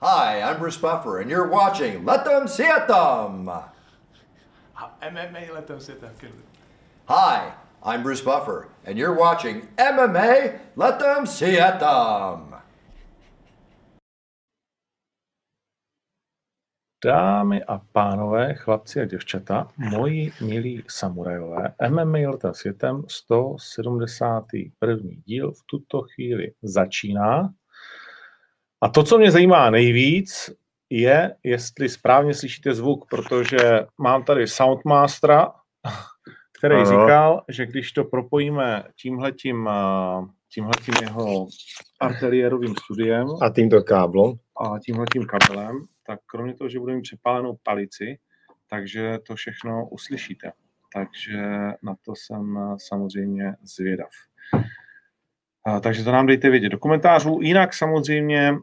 Hi, I'm Bruce Buffer, and you're watching Let Them See It Them. MMA Let Them See It Them. Hi, I'm Bruce Buffer, and you're watching MMA Let Them See It Them. Dámy a pánové, chlapci a děvčata, moji milí samurajové, MMA letem světem 171. díl v tuto chvíli začíná. A to, co mě zajímá nejvíc, je, jestli správně slyšíte zvuk, protože mám tady Soundmastera, který Aha. říkal, že když to propojíme tímhletím, tímhletím jeho arteriérovým studiem a tímto káblem a tímhletím kabelem, tak kromě toho, že budeme mít přepálenou palici, takže to všechno uslyšíte. Takže na to jsem samozřejmě zvědav. Takže to nám dejte vědět do komentářů. Jinak samozřejmě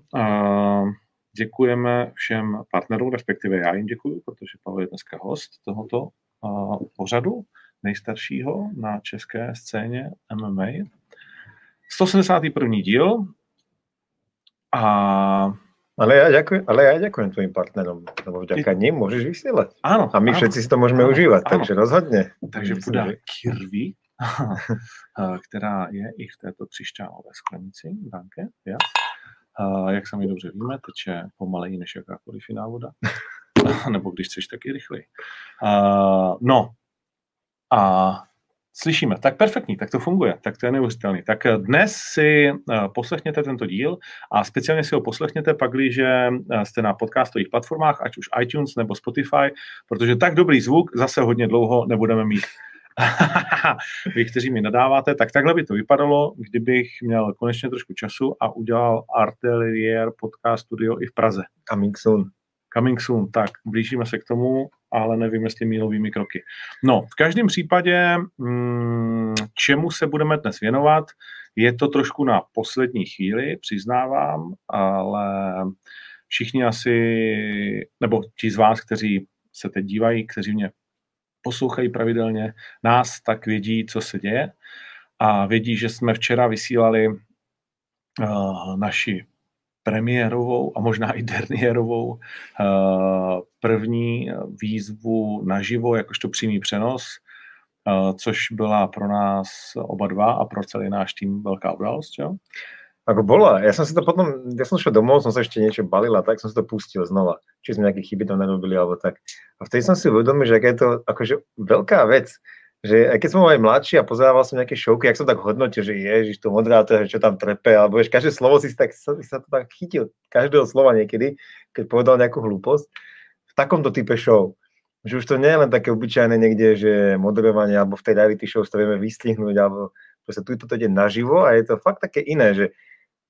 děkujeme všem partnerům, respektive já jim děkuji, protože Pavel je dneska host tohoto pořadu, nejstaršího na české scéně MMA. 171. díl a ale já děkuji, ale já děkuji tvým partnerům, nebo vďaka ním můžeš vysílat. Ano. A my ano, všichni si to můžeme ano, užívat, ano. takže rozhodně. Takže půjde Kirby, která je i v této křišťálové sklenici, Danke, ja. Jak sami dobře víme, teče pomaleji než jakákoliv jiná voda. nebo když chceš, tak i rychleji. No, a Slyšíme, tak perfektní, tak to funguje, tak to je neuvěřitelný. Tak dnes si poslechněte tento díl a speciálně si ho poslechněte pak, když jste na podcastových platformách, ať už iTunes nebo Spotify, protože tak dobrý zvuk zase hodně dlouho nebudeme mít. Vy, kteří mi nadáváte, tak takhle by to vypadalo, kdybych měl konečně trošku času a udělal Artelier podcast studio i v Praze. Coming soon. Coming soon, tak blížíme se k tomu, ale nevím, jestli mílovými kroky. No, v každém případě, mm, čemu se budeme dnes věnovat, je to trošku na poslední chvíli, přiznávám, ale všichni asi, nebo ti z vás, kteří se teď dívají, kteří mě poslouchají pravidelně nás, tak vědí, co se děje a vědí, že jsme včera vysílali uh, naši premiérovou a možná i derniérovou uh, první výzvu naživo, jakožto přímý přenos, uh, což byla pro nás oba dva a pro celý náš tým velká událost. Jo? Ako bola. Ja som si to potom, ja som šiel domov, som sa ešte niečo balila, tak som si to pustil znova. Či sme nejaké chyby tam nerobili, alebo tak. A vtedy som si uvedomil, že aká je to akože veľká vec, že aj keď som bol aj mladší a pozerával som nejaké šovky, jak som tak hodnotil, že ježiš, to moderátor, čo tam trepe, alebo vieš, každé slovo si tak, si sa to tak chytil, každého slova niekedy, keď povedal nejakú hlúposť, v takomto type show. Že už to nie je len také obyčajné niekde, že moderovanie, alebo v tej reality show to vieme vystihnúť, alebo proste tu to ide naživo a je to fakt také iné, že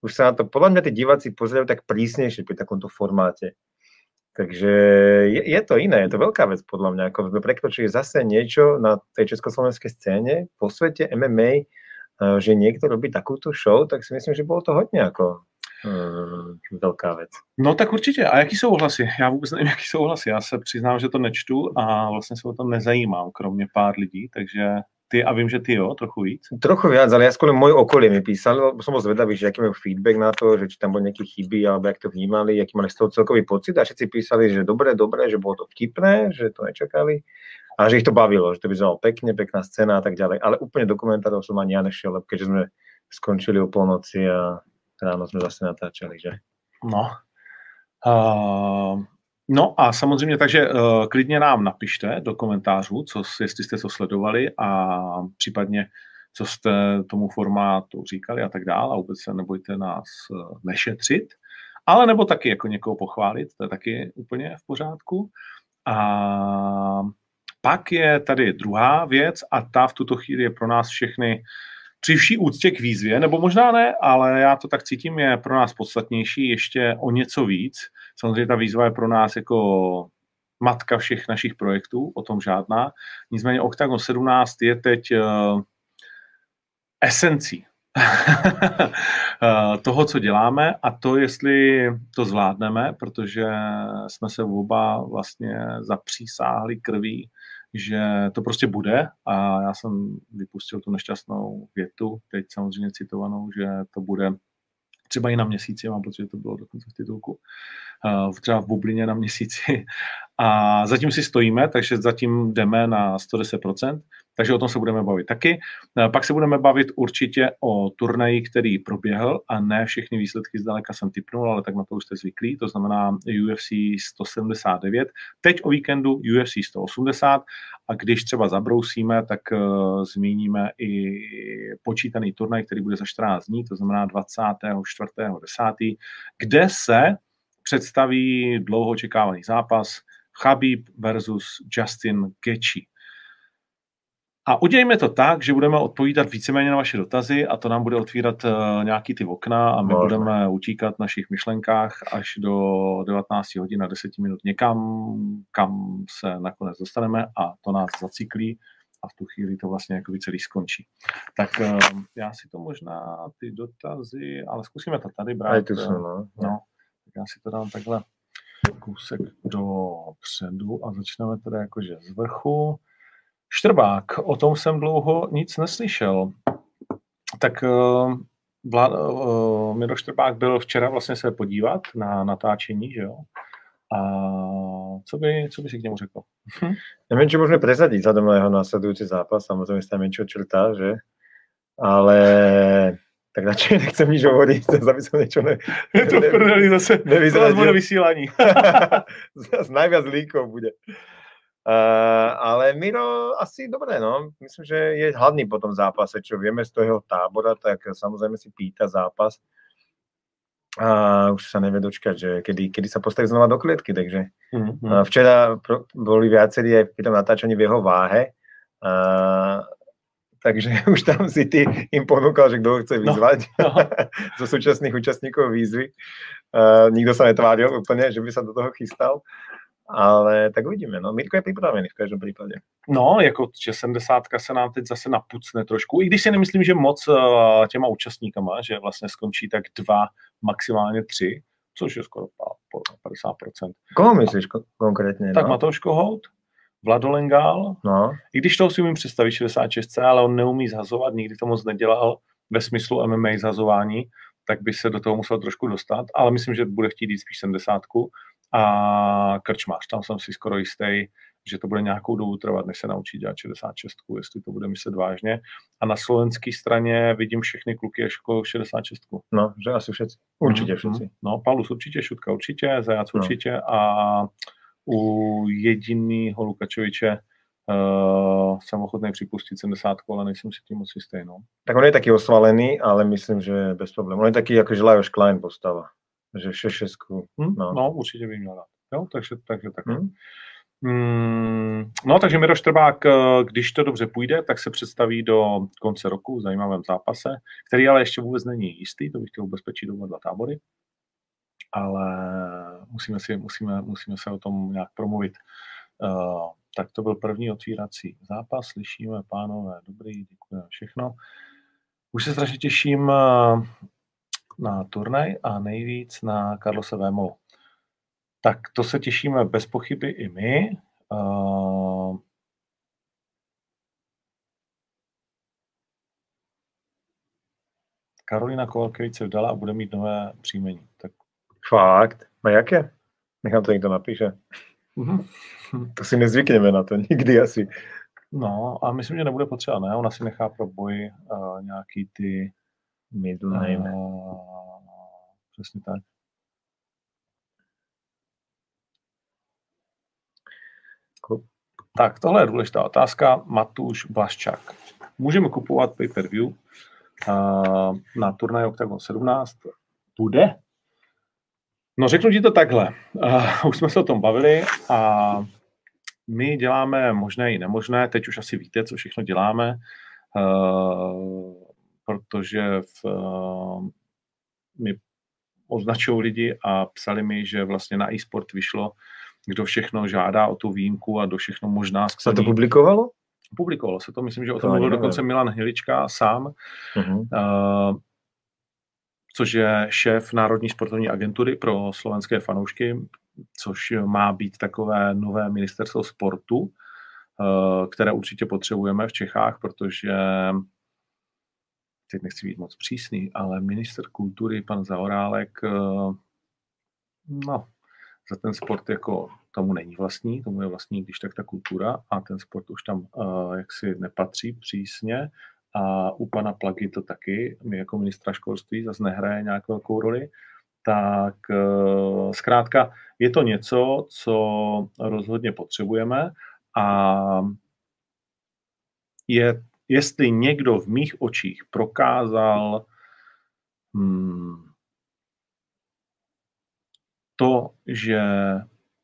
už sa na to, podľa mňa tí diváci pozerajú tak prísnejšie pri takomto formáte. Takže je, je to iné, je to veľká vec podľa mňa, ako sme prekročili zase niečo na tej československej scéne po svete MMA, eh, že niekto robí takúto show, tak si myslím, že bolo to hodně jako hmm, velká věc. No tak určitě. A jaký jsou ohlasy? Já vůbec nevím, jaký jsou ohlasy. Já se přiznám, že to nečtu a vlastně se o tom nezajímám, kromě pár lidí, takže ty a vím, že ty jo, trochu víc. Trochu viac, ale ja skôr môj okolie mi písal, som bol zvedavý, že aký majú feedback na to, že či tam boli nejaké chyby, alebo jak to vnímali, aký mali z toho celkový pocit a všetci písali, že dobre, dobre, že bolo to vtipné, že to nečakali a že ich to bavilo, že to vyzeralo pekne, pekná scéna a tak ďalej. Ale úplne do komentárov som ani ja nešiel, keďže sme skončili o polnoci a ráno sme zase natáčali, že? No. Uh, No a samozřejmě, takže uh, klidně nám napište do komentářů, co, jestli jste to sledovali a případně, co jste tomu formátu říkali a tak dále a vůbec se nebojte nás uh, nešetřit, ale nebo taky jako někoho pochválit, to je taky úplně v pořádku. A pak je tady druhá věc a ta v tuto chvíli je pro nás všechny při vší úctě k výzvě, nebo možná ne, ale já to tak cítím, je pro nás podstatnější ještě o něco víc. Samozřejmě ta výzva je pro nás jako matka všech našich projektů, o tom žádná. Nicméně Octagon 17 je teď uh, esencí toho, co děláme a to, jestli to zvládneme, protože jsme se oba vlastně zapřísáhli krví že to prostě bude a já jsem vypustil tu nešťastnou větu, teď samozřejmě citovanou, že to bude třeba i na měsíci, mám pocit, že to bylo dokonce v titulku, uh, třeba v bublině na měsíci. A zatím si stojíme, takže zatím jdeme na 110%, takže o tom se budeme bavit taky. Uh, pak se budeme bavit určitě o turnaji, který proběhl a ne všechny výsledky zdaleka jsem typnul, ale tak na to už jste zvyklí, to znamená UFC 179, teď o víkendu UFC 180 a když třeba zabrousíme, tak uh, zmíníme i počítaný turnaj, který bude za 14 dní, to znamená 24.10., kde se představí dlouho očekávaný zápas Chabib versus Justin Gaethje. A udělejme to tak, že budeme odpovídat víceméně na vaše dotazy a to nám bude otvírat uh, nějaký ty okna a my Možná. budeme utíkat v našich myšlenkách až do 19 hodin a 10 minut někam, kam se nakonec dostaneme a to nás zaciklí a v tu chvíli to vlastně jako celý skončí. Tak uh, já si to možná ty dotazy, ale zkusíme to tady brát. Jsou, no. no. Tak já si to dám takhle kousek dopředu a začneme teda jakože z vrchu. Štrbák, o tom jsem dlouho nic neslyšel. Tak uh, Vlá, uh, Miro Štrbák byl včera vlastně se podívat na natáčení, že jo? A co by, co by si k němu řekl? Hm? Nevím, či můžeme prezadit za na jeho následující zápas, samozřejmě se tam menšího črta, že? Ale tak radšej nechcem nič hovoriť, aby som niečo ne... Je to v zase, to bude vysílání. zase najviac líkov bude. Uh, ale Miro asi dobré, no. Myslím, že je hladný po tom zápase, čo vieme z toho tábora, tak samozrejme si pýta zápas. A už sa nevie dočkať, že kedy, kedy sa postaví znova do klietky, takže mm-hmm. uh, včera pro, boli viacerí aj pri tom natáčaní v jeho váhe, uh, takže už tam si ty im ponúkal, že kto ho chce no, vyzvať no, no. zo súčasných účastníkov výzvy. Uh, nikto sa netváril úplne, že by sa do toho chystal. Ale tak uvidíme, no. Mirko je připravený v každém případě. No, jako že 70 se nám teď zase napucne trošku, i když si nemyslím, že moc uh, těma účastníkama, že vlastně skončí tak dva, maximálně tři, což je skoro 50%. Koho myslíš konkrétně? Tak no? Matouš Kohout, Vlado Lengal, no. i když toho si umím představit 66, ale on neumí zhazovat, nikdy to moc nedělal ve smyslu MMA zhazování, tak by se do toho musel trošku dostat, ale myslím, že bude chtít jít spíš 70 a krčmář. Tam jsem si skoro jistý, že to bude nějakou dobu trvat, než se naučí dělat 66, jestli to bude myslet vážně. A na slovenské straně vidím všechny kluky až jako 66. No, že asi všetci. Určitě mhm, všetci. No, Paulus určitě, Šutka určitě, Zajac no. určitě a u jedinýho Lukačoviče uh, jsem ochotný připustit 70, ale nejsem si tím moc jistý. No. Tak on je taky osvalený, ale myslím, že bez problémů. On je taky jako Lajos Klein postava že šešestku. Hmm, no. no, určitě by měla. Jo, takže, takže tak. Hmm. Mm, no, takže Miro Štrbák, eh, když to dobře půjde, tak se představí do konce roku v zajímavém zápase, který ale ještě vůbec není jistý, to bych chtěl ubezpečit oba dva tábory, ale musíme, si, musíme, musíme se o tom nějak promluvit. Uh, tak to byl první otvírací zápas, slyšíme, pánové, dobrý, děkujeme všechno. Už se strašně těším eh, na turnaj a nejvíc na Karlose Vémolu. Tak to se těšíme bez pochyby i my. Uh, Karolina Kovalkevič se vdala a bude mít nové příjmení. Tak... Fakt? A jaké? Nechám to někdo napíše. Mm-hmm. To si nezvykneme na to nikdy asi. No a myslím, že nebude potřeba, ne? Ona si nechá pro boj uh, nějaký ty Middle name. Uh, přesně tak. Tak, tohle je důležitá otázka. Matuš Blaščák. Můžeme kupovat pay-per-view uh, na turnaj Octagon 17? Bude? No řeknu ti to takhle. Uh, už jsme se o tom bavili a my děláme možné i nemožné. Teď už asi víte, co všechno děláme. Uh, protože v, uh, mi označují lidi a psali mi, že vlastně na e-sport vyšlo, kdo všechno žádá o tu výjimku a do všechno možná Se to publikovalo? Publikovalo se to, myslím, že o tom mluvil dokonce Milan Hilička sám, uh-huh. uh, což je šéf Národní sportovní agentury pro slovenské fanoušky, což má být takové nové ministerstvo sportu, uh, které určitě potřebujeme v Čechách, protože teď nechci být moc přísný, ale minister kultury, pan Zaorálek, eh, no, za ten sport jako tomu není vlastní, tomu je vlastní když tak ta kultura a ten sport už tam uh, jaksi nepatří přísně. A u pana Plagy to taky, my jako ministra školství zase nehraje nějakou velkou roli, tak uh, zkrátka je to něco, co rozhodně potřebujeme a je, jestli někdo v mých očích prokázal hmm, to, že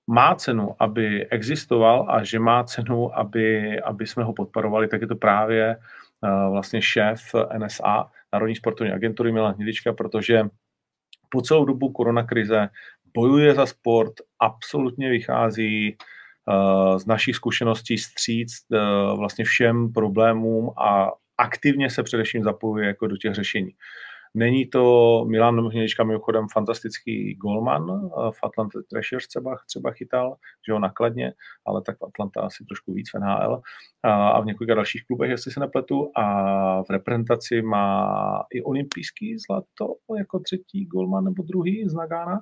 má cenu, aby existoval a že má cenu, aby, aby jsme ho podporovali, tak je to právě uh, vlastně šéf NSA, Národní sportovní agentury Milan Hnidička, protože po celou dobu koronakrize bojuje za sport, absolutně vychází uh, z našich zkušeností stříc uh, vlastně všem problémům a aktivně se především zapojuje jako do těch řešení. Není to Milan Hnědička mimochodem fantastický golman, v Atlanta Thrashers třeba, třeba chytal, že ho nakladně, ale tak v Atlanta asi trošku víc v NHL a v několika dalších klubech, jestli se nepletu a v reprezentaci má i olympijský zlato jako třetí golman nebo druhý z Nagana.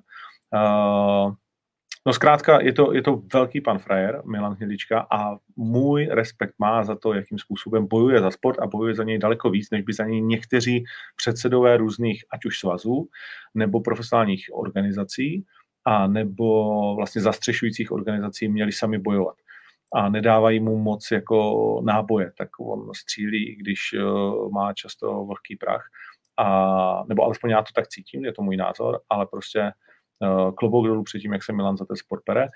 No zkrátka, je to, je to velký pan frajer, Milan Hnilička, a můj respekt má za to, jakým způsobem bojuje za sport a bojuje za něj daleko víc, než by za něj někteří předsedové různých, ať už svazů, nebo profesionálních organizací, a nebo vlastně zastřešujících organizací měli sami bojovat. A nedávají mu moc jako náboje, tak on střílí, když uh, má často vlhký prach. A, nebo alespoň já to tak cítím, je to můj názor, ale prostě Eh, klobouk dolů před tím, jak se Milan za ten sport bere.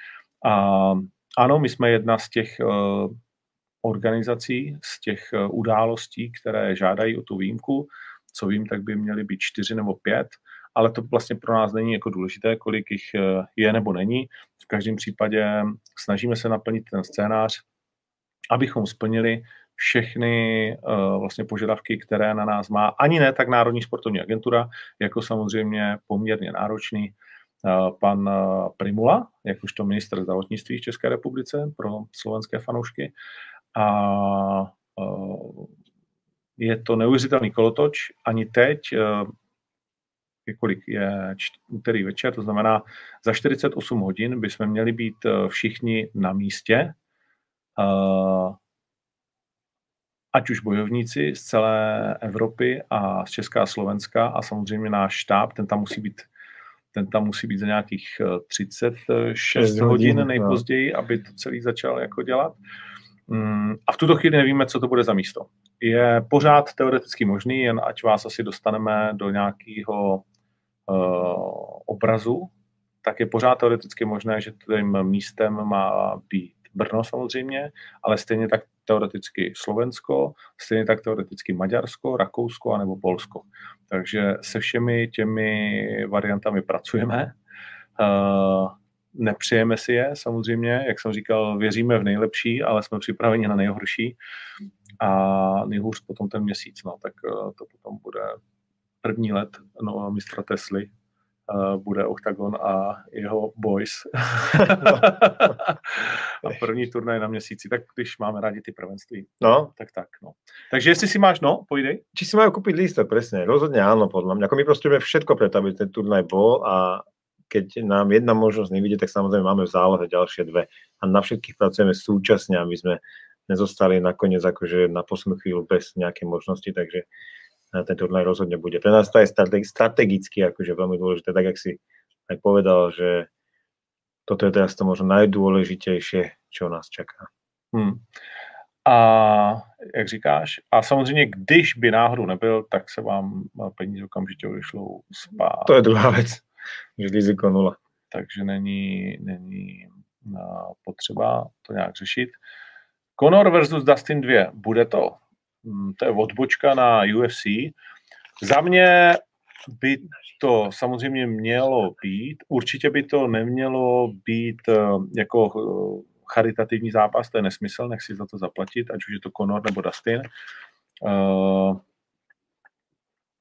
A ano, my jsme jedna z těch eh, organizací, z těch eh, událostí, které žádají o tu výjimku. Co vím, tak by měly být čtyři nebo pět, ale to vlastně pro nás není jako důležité, kolik jich je nebo není. V každém případě snažíme se naplnit ten scénář, abychom splnili všechny uh, vlastně požadavky, které na nás má ani ne tak Národní sportovní agentura, jako samozřejmě poměrně náročný Eh, pan eh, Primula, jakožto minister zdravotnictví v České republice pro slovenské fanoušky. A eh, je to neuvěřitelný kolotoč. Ani teď, kolik je úterý večer, to znamená za 48 hodin bychom měli být všichni na místě, ať už bojovníci z celé Evropy a z Česká a Slovenska a samozřejmě náš štáb, ten tam musí být ten tam musí být za nějakých 36 eh, hodin no. nejpozději, aby to celý začal jako dělat. Mm, a v tuto chvíli nevíme, co to bude za místo. Je pořád teoreticky možný, jen ať vás asi dostaneme do nějakého uh, obrazu, tak je pořád teoreticky možné, že tím místem má být Brno samozřejmě, ale stejně tak teoreticky Slovensko, stejně tak teoreticky Maďarsko, Rakousko nebo Polsko. Takže se všemi těmi variantami pracujeme. Uh, nepřejeme si je samozřejmě, jak jsem říkal, věříme v nejlepší, ale jsme připraveni na nejhorší a nejhůř potom ten měsíc, no, tak uh, to potom bude první let no, mistra Tesly bude Octagon a jeho boys. a první turnaj na měsíci, tak když máme rádi ty prvenství. No. Tak tak, no. Takže jestli si máš, no, pojdej. Či si majú kúpiť lístok, presne. Rozhodne áno, podľa mňa. Ako my prostujeme všetko preto, aby ten turnaj bol a keď nám jedna možnosť nevidie, tak samozrejme máme v zálohe ďalšie dve. A na všetkých pracujeme súčasne, aby sme nezostali nakoniec akože na poslednú chvíľu bez nejakej možnosti, takže ten turnaj rozhodne bude. Pre nás to je strategicky akože veľmi dôležité, tak jak si aj povedal, že toto je teraz to možno najdôležitejšie, čo nás čaká. Hmm. A jak říkáš, a samozřejmě, když by náhodou nebyl, tak se vám peníze okamžitě odešlou spát. To je druhá věc, že riziko nula. Takže není, není potřeba to nějak řešit. Conor versus Dustin 2, bude to? Mm, to je odbočka na UFC. Za mě by to samozřejmě mělo být. Určitě by to nemělo být eh, jako eh, charitativní zápas, to je nesmysl, nech si za to zaplatit, ať už je to Conor nebo Dustin.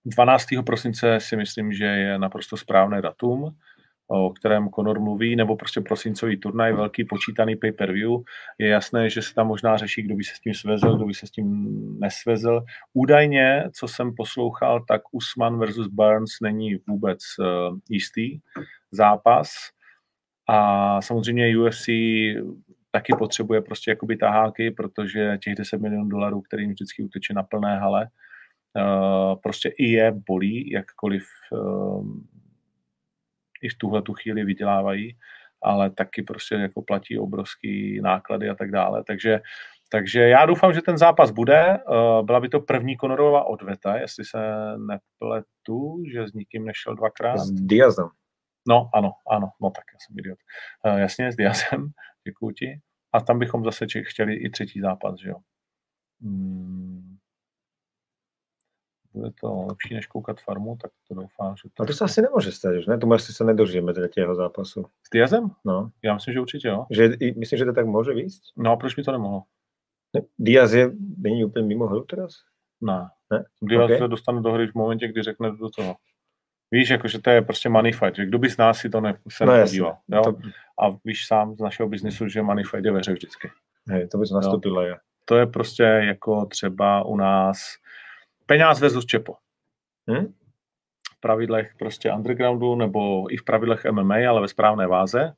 12. Eh, prosince si myslím, že je naprosto správné datum. O kterém Conor mluví, nebo prostě prosincový turnaj, velký počítaný pay-per-view. Je jasné, že se tam možná řeší, kdo by se s tím svezl, kdo by se s tím nesvezl. Údajně, co jsem poslouchal, tak Usman versus Burns není vůbec uh, jistý zápas. A samozřejmě UFC taky potřebuje prostě jakoby taháky, protože těch 10 milionů dolarů, kterým vždycky uteče na plné hale, uh, prostě i je bolí, jakkoliv uh, i v tuhle tu chvíli vydělávají, ale taky prostě jako platí obrovský náklady a tak dále. Takže, takže já doufám, že ten zápas bude. Uh, byla by to první Konorová odveta, jestli se nepletu, že s nikým nešel dvakrát. S Diazem. No, ano, ano, no tak já jsem idiot. Uh, jasně, s Diazem, děkuji ti. A tam bychom zase chtěli i třetí zápas, že jo. Hmm. Bude to lepší, než koukat farmu, tak to doufám, že to... A to se asi nemůže stát, že ne? To asi se nedožijeme třetího zápasu. S Diazem? No. Já myslím, že určitě jo. Že, myslím, že to tak může víc? No a proč by to nemohlo? Ne, Diaz je, není úplně mimo hru teraz? Ne. ne? Diaz okay. se dostane do hry v momentě, kdy řekne do toho. Víš, jakože to je prostě money fight, že kdo by z nás si to ne, se no, nepodíval. Jo? To... A víš sám z našeho biznisu, že money fight je ve hře vždycky. Hej, to bys nastupila, jo. To je prostě jako třeba u nás peněz versus čepo. Hmm? V pravidlech prostě undergroundu nebo i v pravidlech MMA, ale ve správné váze.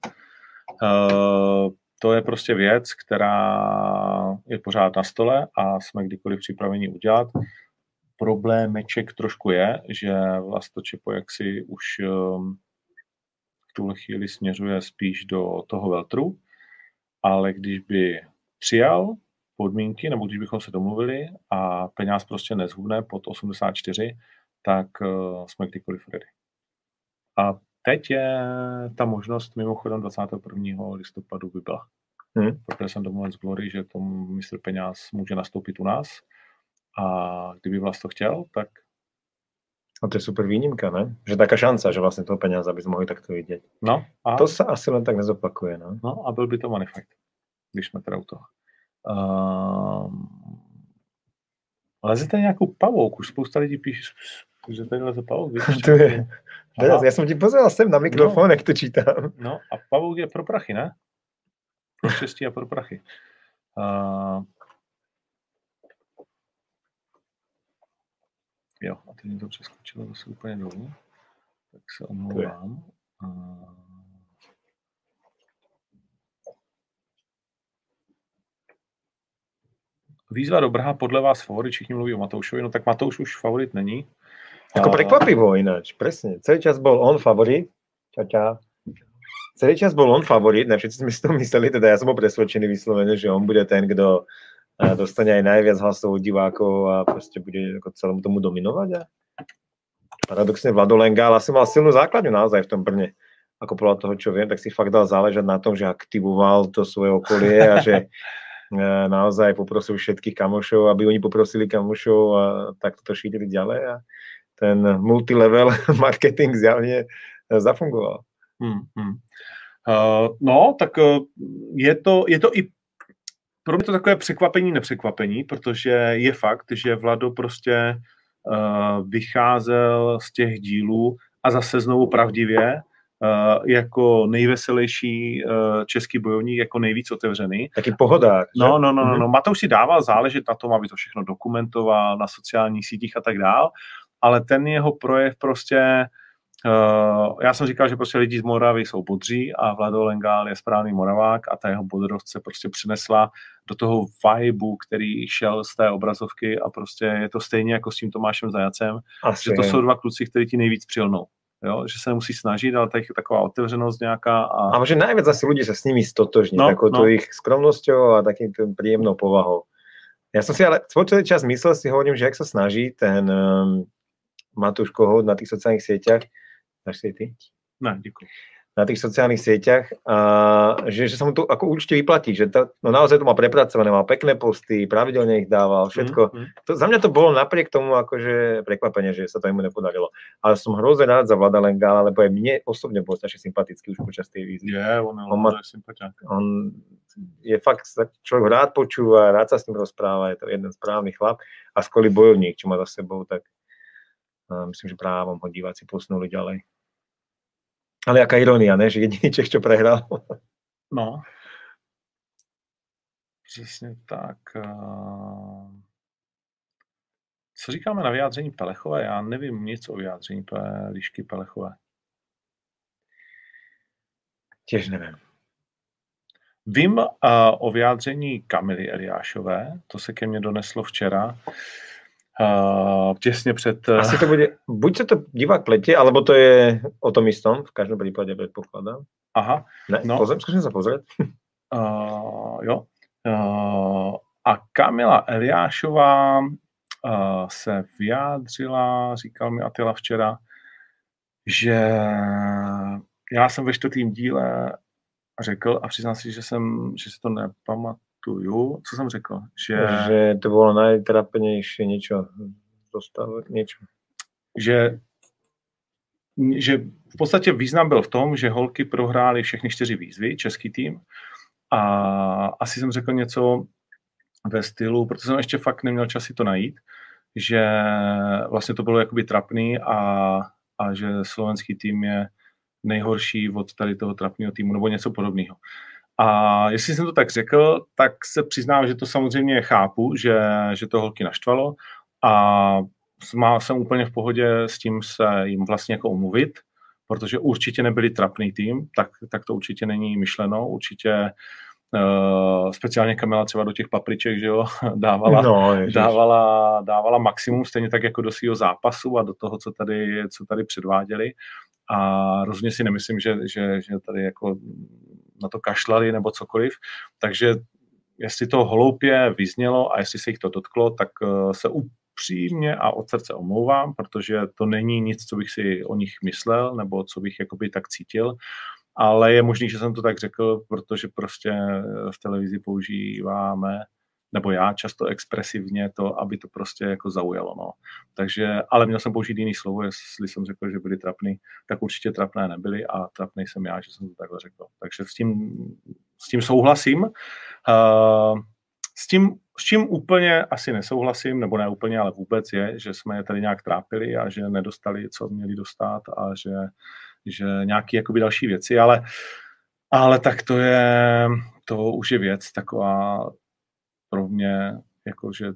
Uh, to je prostě věc, která je pořád na stole a jsme kdykoliv připraveni udělat problémeček trošku je, že Vlastočepo jaksi už um, v tuhle chvíli směřuje spíš do toho veltru, ale když by přijal podmínky, nebo když bychom se domluvili a peněz prostě nezhubne pod 84, tak uh, jsme kdykoliv ready. A teď je ta možnost mimochodem 21. listopadu by byla. Hmm. Protože jsem domluvil s Glory, že to mistr peněz může nastoupit u nás a kdyby vás to chtěl, tak... A to je super výnimka, ne? Že taká šance, že vlastně toho peněze bys mohli takto vidět. No. A... To se asi len tak nezopakuje, no. No a byl by to fight, když jsme teda u toho. Uh... Lezete nějakou pavouk, už spousta lidí píše, že tady leze pavouk. to je... Já jsem ti pozval sem na mikrofon, no. jak to čítám. No a pavouk je pro prachy, ne? Pro štěstí a pro prachy. Uh, Jo, a teď mi to přeskočilo zase úplně dolů. Tak se omlouvám. Výzva do Brha podle vás favorit, všichni mluví o Matoušovi, no tak Matouš už favorit není. Jako prekvapivo ináč, presne. Celý čas bol on favorit. Ča, ča. Celý čas bol on favorit, ne všetci sme si to mysleli, teda ja som bol presvedčený vyslovene, že on bude ten, kdo a dostane aj najviac hlasov od divákov a proste bude ako celému tomu dominovať. A paradoxne Vlado Lengál asi mal silnú základňu naozaj v tom Brne. Ako podľa toho, čo viem, tak si fakt dal záležať na tom, že aktivoval to svoje okolie a že naozaj poprosil všetkých kamošov, aby oni poprosili kamošov a tak to šírili ďalej a ten multilevel marketing zjavne zafungoval. Hmm, hmm. Uh, no, tak je to, je to i pro mě to takové překvapení, nepřekvapení, protože je fakt, že Vlado prostě uh, vycházel z těch dílů a zase znovu pravdivě jako nejveselější uh, český bojovník, jako nejvíc otevřený. Taky pohodák. No, no, no, no, no. Matouš si dával záležet na tom, aby to všechno dokumentoval na sociálních sítích a tak dál, ale ten jeho projev prostě Uh, já jsem říkal, že prostě lidi z Moravy jsou bodří a Vlado Lengál je správný Moravák a ta jeho bodrost se prostě přinesla do toho vibu, který šel z té obrazovky a prostě je to stejně jako s tím Tomášem Zajacem, Asi že to jsou dva kluci, kteří ti nejvíc přilnou. Jo? že se nemusí snažit, ale je taková otevřenost nějaká. A, a že nejvíc asi lidi se s nimi stotožní, no, takovou no. jejich skromností a takým tím příjemnou povahou. Já jsem si ale celý čas myslel si, hovorím, že jak se snaží ten um, Matúš Kohut na těch sociálních sítích, Dáš si ty? Ne, děkuji. Na těch sociálních sítích, a že, že sa mu to ako určite vyplatí, že to, no naozaj to má prepracované, má pekné posty, pravidelne ich dával, všetko. Mm, mm. To, za mňa to bolo napriek tomu akože prekvapenie, že sa to mu nepodarilo. Ale som hrozne rád za Vlada Lengála, lebo aj mne osobne bol strašne sympatický už počas tej výzvy. Je, on, on, má, on je fakt, človek rád počúva, rád sa s ním rozpráva, je to jeden správny chlap a skvelý bojovník, čo má za sebou, tak myslím, že právom ho diváci posunuli ďalej. Ale jaká ironia, ne? Že jediný Čech, čo prehral. No. Přesně tak. Co říkáme na vyjádření Pelechové? Já nevím nic o vyjádření Lišky Pelechové. Těž nevím. Vím uh, o vyjádření Kamily Eliášové, to se ke mně doneslo včera, uh, těsně před... Uh... Asi to bude, buď se to divák pletě, alebo to je o tom istom, v každém případě předpokládám. Aha. Ne, no. pozem, zkusím se pozrieť. Uh, jo. Uh, a Kamila Eliášová uh, se vyjádřila, říkal mi Atila včera, že já jsem ve čtvrtém díle řekl a přiznám si, že jsem, že si to nepamatuju. Co jsem řekl? Že, že to bylo nejtrapnější něco dostavit, něco. Že, že v podstatě význam byl v tom, že holky prohrály všechny čtyři výzvy, český tým, a asi jsem řekl něco ve stylu, protože jsem ještě fakt neměl čas si to najít, že vlastně to bylo jakoby trapný a, a že slovenský tým je nejhorší od tady toho trapného týmu nebo něco podobného. A jestli jsem to tak řekl, tak se přiznám, že to samozřejmě chápu, že, že to holky naštvalo a má, jsem úplně v pohodě s tím se jim vlastně jako omluvit, protože určitě nebyli trapný tým, tak, tak to určitě není myšleno, určitě Uh, speciálně Kamila třeba do těch papriček, že jo, dávala, no, dávala, dávala maximum, stejně tak jako do svého zápasu a do toho, co tady, co tady předváděli. A rozhodně si nemyslím, že, že, že tady jako na to kašlali nebo cokoliv. Takže jestli to hloupě vyznělo a jestli se jich to dotklo, tak eh, se upřímně a od srdce omlouvám, protože to není nic, co bych si o nich myslel nebo co bych jakoby tak cítil, ale je možný, že jsem to tak řekl, protože prostě v televizi používáme nebo já často expresivně to, aby to prostě jako zaujalo. No. Takže, ale měl jsem použít jiný slovo, jestli jsem řekl, že byli trapný, tak určitě trapné nebyly a trapný jsem já, že jsem to takhle řekl. Takže s tím, s tím souhlasím. Uh, s tím, s čím úplně asi nesouhlasím, nebo ne úplně, ale vůbec je, že jsme je tady nějak trápili a že nedostali, co měli dostat a že, že nějaké jakoby další věci, ale, ale tak to je, to už je věc taková pro mě jakože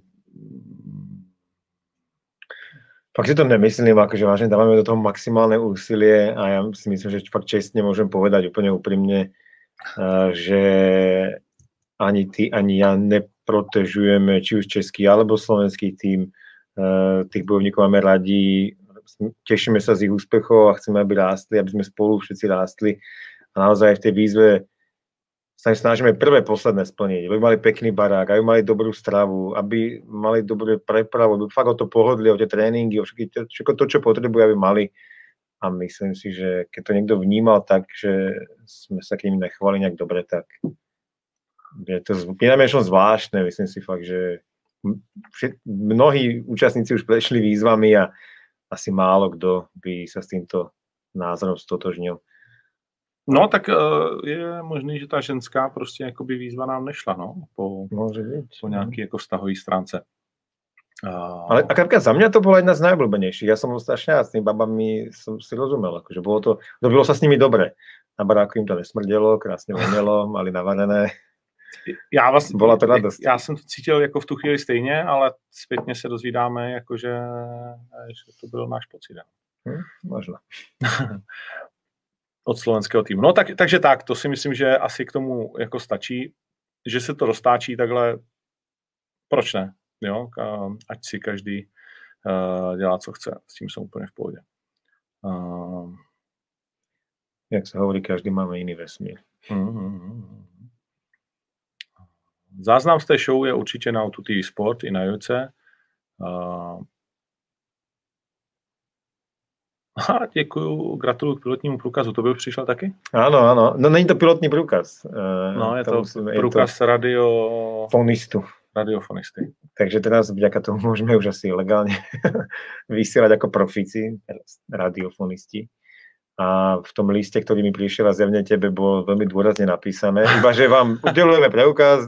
Fakt si to nemyslím, akože vážne dávame do toho maximálne úsilie a ja si myslím, že fakt čestne môžem povedať úplne úprimne, eh, že ani ty, ani ja neprotežujeme či už český alebo slovenský tým. Eh, tých bojovníkov máme radi, tešíme sa z ich úspechov a chceme, aby rástli, aby sme spolu všetci rástli. A naozaj v tej výzve sa im snažíme prvé, posledné splniť, aby mali pekný barák, aby mali dobrú stravu, aby mali dobrú prepravu, aby fakt o to pohodli, o tie tréningy, o všetko, všetko to, čo potrebujú, aby mali. A myslím si, že keď to niekto vnímal tak, že sme sa k ním nechovali nejak dobre, tak je to pinamiešom zvláštne. Myslím si fakt, že mnohí účastníci už prešli výzvami a asi málo kdo by sa s týmto názorom stotožnil. No, tak uh, je možný, že ta ženská prostě jakoby výzva nám nešla, no, po, být. po nějaký jako vztahový stránce. Uh... Ale a za mě to byla jedna z najobľúbenejších. Já jsem strašně rád s tými babami som si rozumel, akože bolo to, dobilo sa s nimi dobre. Na baráku jim to nesmrdělo, krásně vonělo, mali navarené. Já, vlastně, Byla to radost. já jsem to cítil jako v tu chvíli stejně, ale zpětně se dozvídáme, jakože, že to byl náš pocit. Hmm, možná. od slovenského týmu. No tak, takže tak, to si myslím, že asi k tomu jako stačí, že se to roztáčí takhle, proč ne, jo, ať si každý uh, dělá, co chce, s tím jsem úplně v pohodě. Uh, Jak se hovorí, každý máme jiný vesmír. Uh-huh. Záznam z té show je určitě na Auto TV Sport i na Jojce. Uh, Aha, děkuju, gratuluju k pilotnímu průkazu. To by přišel taky? Ano, ano. No není to pilotní průkaz. Eh, no, je to, musíme, průkaz je to radio... Fonistu. Radiofonisty. Takže teraz vďaka tomu môžeme už asi legálne vysielať ako profíci, radiofonisti. A v tom liste, ktorý mi prišiel a zjavne tebe, bolo veľmi dôrazne napísané, iba že vám udelujeme preukaz,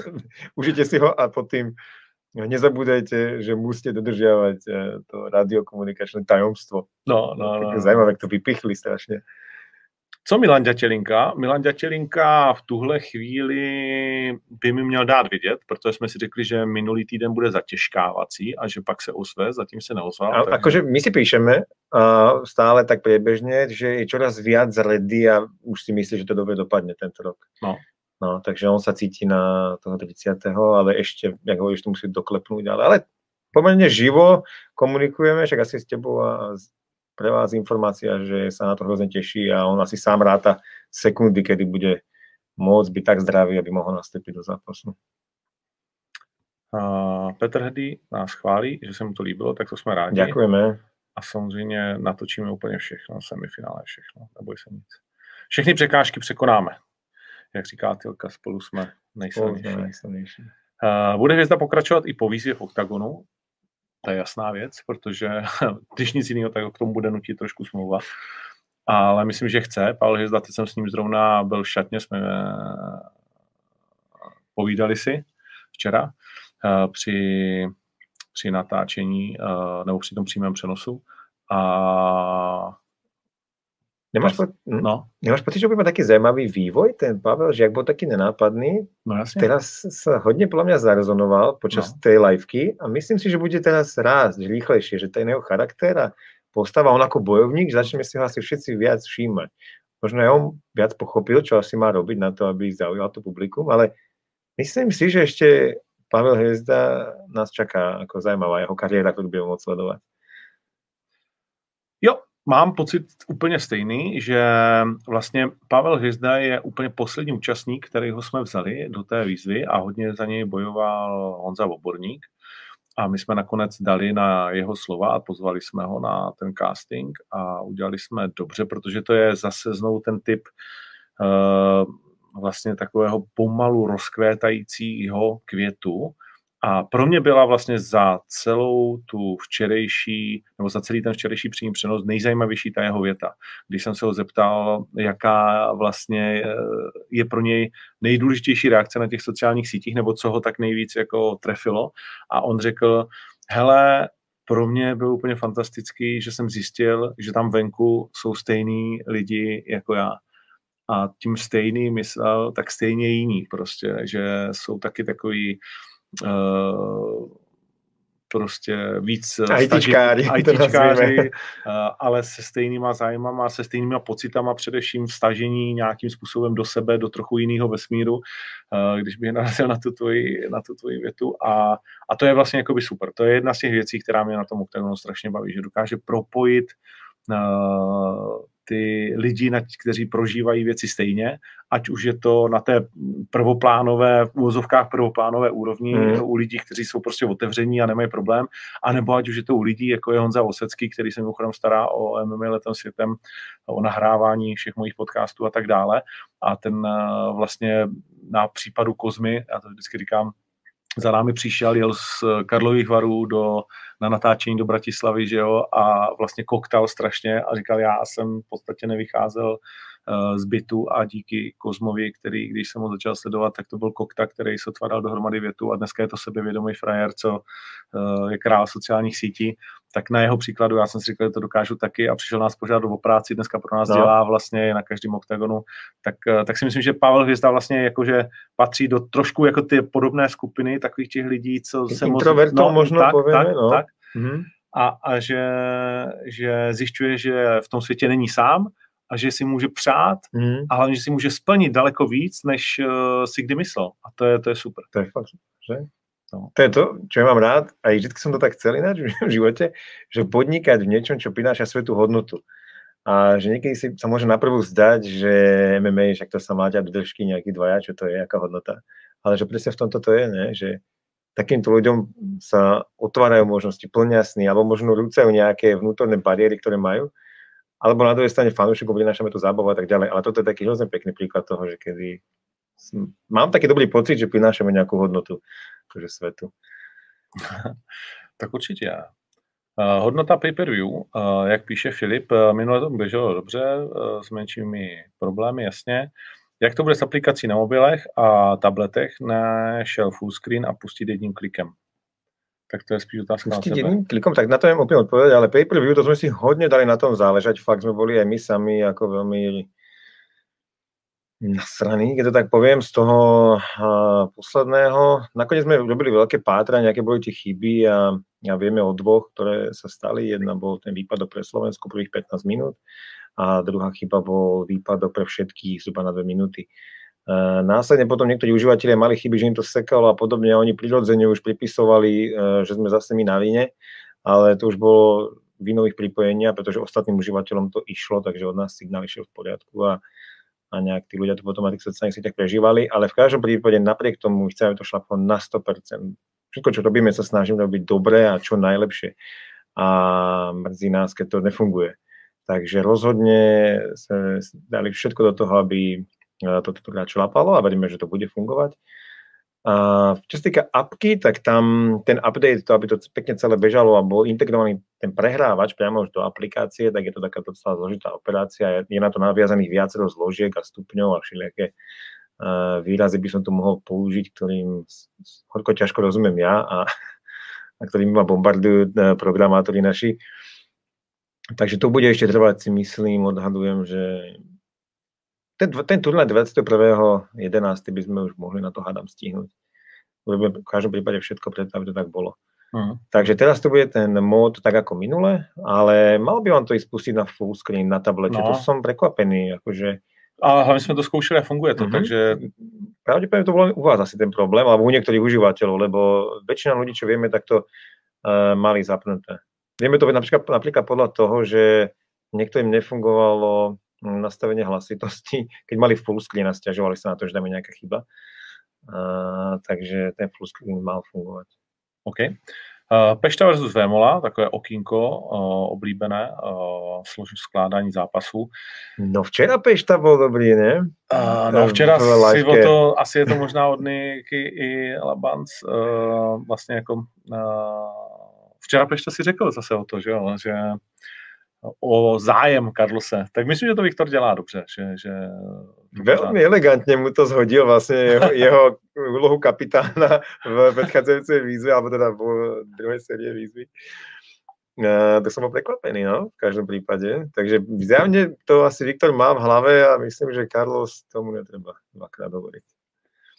užite si ho a pod tým nezabúdajte, že musíte dodržiavať eh, to radiokomunikačné tajomstvo. No, no, no. Zaujímavé, to vypichli strašne. Co Milan Ďatělinka? Milan Ďatělinka v tuhle chvíli by mi měl dát vidět, protože jsme si řekli, že minulý týden bude zatěžkávací a že pak se ozve, zatím se neozval. Takže- akože my si píšeme uh, stále tak priebežne, že je čoraz viac ready a už si myslí, že to dobre dopadne tento rok. No. No, takže on sa cíti na toho 30. ale ešte, jak hovoríš, to musí doklepnúť. Ale, ale pomerne živo komunikujeme, však asi s tebou a pre vás informácia, že sa na to hrozne teší a on asi sám ráta sekundy, kedy bude môcť byť tak zdravý, aby mohol nastúpiť do zápasu. Uh, Petr Hedy nás chválí, že se mu to líbilo, tak to jsme rádi. Ďakujeme. A samozřejmě natočíme úplně všechno, semifinále všechno, neboj se nic. Všechny překážky překonáme. Jak říká Tilka, spolu jsme nejsilnější. Najsilnejší. Uh, bude hvězda pokračovat i po výzvě v OKTAGONu, to je jasná věc, protože když nic jiného, tak k tomu bude nutit trošku smlouva. Ale myslím, že chce. Pavel Hvězda, teď jsem s ním zrovna byl v šatně, jsme eh, povídali si včera eh, při, při natáčení eh, nebo při tom přímém přenosu. A Nemáš, po, hm? no, nemáš pocit, že bude mať taký zaujímavý vývoj ten Pavel, že ak bol taký nenápadný, no jasně. teraz sa hodne podľa mňa zarezonoval počas No. tej liveky a myslím si, že bude teraz rásť rýchlejšie, že ten jeho charakter a postava, on ako bojovník, začneme si ho asi všetci viac všímať. Možno aj on viac pochopil, čo asi má robiť na to, aby zaujal to publikum, ale myslím si, že ešte Pavel Hviezda nás čaká ako zaujímavá jeho kariéra, ktorú budeme môcť sledovať. Mám pocit úplně stejný, že vlastně Pavel Hvězda je úplně poslední účastník, kterýho jsme vzali do té výzvy a hodně za něj bojoval Honza Oborník. A my jsme nakonec dali na jeho slova a pozvali jsme ho na ten casting a udělali jsme dobře, protože to je zase znovu ten typ uh, vlastně takového pomalu rozkvétajícího květu, a pro mě byla vlastně za celou tu včerejší, nebo za celý ten včerejší přímý přenos nejzajímavější ta jeho věta. Když jsem se ho zeptal, jaká vlastně eh, je pro něj nejdůležitější reakce na těch sociálních sítích, nebo co ho tak nejvíc jako trefilo. A on řekl, hele, pro mě bylo úplně fantastický, že jsem zjistil, že tam venku jsou stejný lidi jako já. A tím stejný myslel, tak stejně jiní prostě, že jsou taky takový prostě víc ITčkáři, to ITčkáři nazveme. uh, ale se stejnýma zájmama, se stejnýma pocitama, především vstažení nějakým způsobem do sebe, do trochu jiného vesmíru, když bych narazil na tu tvoji, na tu tvoji větu. A, a to je vlastně jakoby super. To je jedna z těch věcí, která mě na tom Octagonu strašně baví, že dokáže propojit uh, ty lidi, kteří prožívají věci stejně, ať už je to na té prvoplánové, v úvozovkách prvoplánové úrovni, Mm. mm. u lidí, kteří jsou prostě otevření a nemají problém, anebo ať už je to u lidí, jako je Honza Osecký, který se mimochodem stará o MMA letem světem, o nahrávání všech mojich podcastů a tak dále. A ten eh, vlastně na případu Kozmy, já to vždycky říkám, za námi přišel, jel z Karlových varů do, na natáčení do Bratislavy, že jo, a vlastně koktal strašně a říkal, já jsem v podstatě nevycházel eh, z bytu a díky Kozmovi, který, když jsem ho začal sledovat, tak to byl kokta, který sotva dal dohromady větu a dneska je to sebevědomý frajer, co eh, je král sociálních sítí, tak na jeho příkladu já jsem si říkal, že to dokážu taky a přišel nás požádat o práci, dneska pro nás No. no. dělá vlastně na každém oktagonu, tak, eh, tak si myslím, že Pavel Hvězda vlastně jakože patří do trošku jako ty podobné skupiny takových těch lidí, co se. Introvertů možno tak, povieme, tak, no. tak, Mhm. a, a že, že zjišťuje, že v tom světě není sám a že si může přát Mhm. a hlavně, že si může splnit daleko víc, než uh, si kdy myslel. A to je, to je super. To je fakt, že? No. To je to, čo ja mám rád, a vždy som to tak chcel ináč v živote, že podnikať v niečom, čo prináša svetu hodnotu. A že niekedy si sa môže naprvu zdať, že MMA, však to sa má ťa do držky nejaký dvaja, čo to je, aká hodnota. Ale že presne v tomto to je, ne? že takýmto ľuďom sa otvárajú možnosti, plnia sny, alebo možno rúcajú nejaké vnútorné bariéry, ktoré majú. Alebo na druhej strane fanúšikov prinášame tu zábavu a tak ďalej. Ale toto je taký hrozne pekný príklad toho, že kedy mám taký dobrý pocit, že prinášame nejakú hodnotu akože svetu. Tak určitě. Uh, hodnota pay-per-view, uh, jak píše Filip, uh, minule to běželo dobře, s menšími problémy, jasně. Jak to bude s aplikací na mobilech a tabletech, nešel full screen a pustit jedním klikem? Tak to je spíš otázka tebe. jedným klikom, tak na to neviem úplne odpovedať, ale pay-per-view, to sme si hodne dali na tom záležať, fakt sme boli aj my sami ako veľmi nasraný, keď to tak poviem, z toho uh, posledného. Nakoniec sme robili veľké pátranie, aké boli tie chyby a, a vieme o dvoch, ktoré sa stali. Jedna bol ten výpadok pre Slovensku prvých 15 minút a druhá chyba bol výpadok pre všetkých zhruba na dve minúty. Uh, následne potom niektorí užívateľe mali chyby, že im to sekalo a podobne oni prirodzene už pripisovali, uh, že sme zase my na vine, ale to už bolo vinových pripojenia, pretože ostatným užívateľom to išlo, takže od nás signál išiel v poriadku a a nejak tí ľudia to potom na tých sociálnych sieťach prežívali, ale v každom prípade napriek tomu chceme to šlaplo na 100%. Všetko, čo robíme, sa snažíme robiť dobre a čo najlepšie. A mrzí nás, keď to nefunguje. Takže rozhodne sme dali všetko do toho, aby toto to teda šlapalo a veríme, že to bude fungovať. A čo sa týka apky, tak tam ten update, to, aby to pekne celé bežalo a bol integrovaný ten prehrávač priamo už do aplikácie, tak je to taká docela zložitá operácia. Je na to naviazaných viacero zložiek a stupňov a všelijaké uh, výrazy by som tu mohol použiť, ktorým horko ťažko rozumiem ja a, a ktorým ma bombardujú uh, programátori naši. Takže to bude ešte trvať, si myslím, odhadujem, že ten, ten turnaj 21.11. by sme už mohli na to hádam stihnúť. Urobíme v každom prípade všetko preto, aby to tak bolo. Uh-huh. Takže teraz to bude ten mód tak ako minule, ale mal by vám to ísť pustiť na full screen na tablete. No. To som prekvapený. Akože... A hlavne sme to skúšali a funguje to, uh-huh. takže... Pravdepodobne to bolo u vás asi ten problém, alebo u niektorých užívateľov, lebo väčšina ľudí, čo vieme, tak to uh, mali zapnuté. Vieme to napríklad, napríklad podľa toho, že niektorým nefungovalo nastavenie hlasitosti, keď mali full screen a stiažovali sa na to, že tam je nejaká chyba. Uh, takže ten screen mal fungovat. OK. Uh, Pešta versus Vémola, takové okýnko uh, oblíbené uh, složí skládání zápasů. No včera Pešta byl dobrý, ne? Uh, no včera si o to, asi je to možná od Niky i Labans, uh, vlastně jako uh, včera Pešta si řekl zase o to, že, že o zájem Karlose. Tak myslím, že to Viktor dělá dobře. Že, že Velmi elegantně mu to zhodil vlastně jeho, jeho úlohu kapitána v předcházející výzvě, alebo teda v druhé série výzvy. Uh, to jsem byl překvapený, no, v každém případě. Takže zjavně to asi Viktor má v hlavě a myslím, že Carlos tomu netreba dvakrát hovoriť.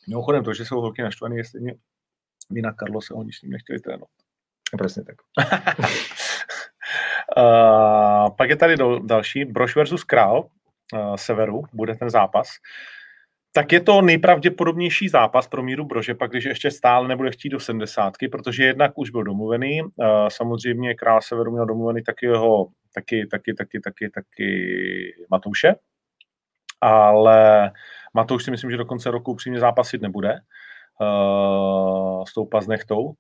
Mimochodem to, že jsou holky naštvaný, jestli mě by na Carlose oni s ním nechtěli trénovat. Přesně tak. Uh, pak je tady do, další, Broš versus Král uh, Severu, bude ten zápas. Tak je to nejpravděpodobnější zápas pro Míru Brože, pak když ještě stále nebude chtít do 70, protože jednak už byl domluvený, uh, samozřejmě Král Severu měl domluvený taky jeho, taky, taky, taky, taky, taky Matouše, ale Matouš si myslím, že do konce roku upřímně zápasit nebude uh, s tou paznechtou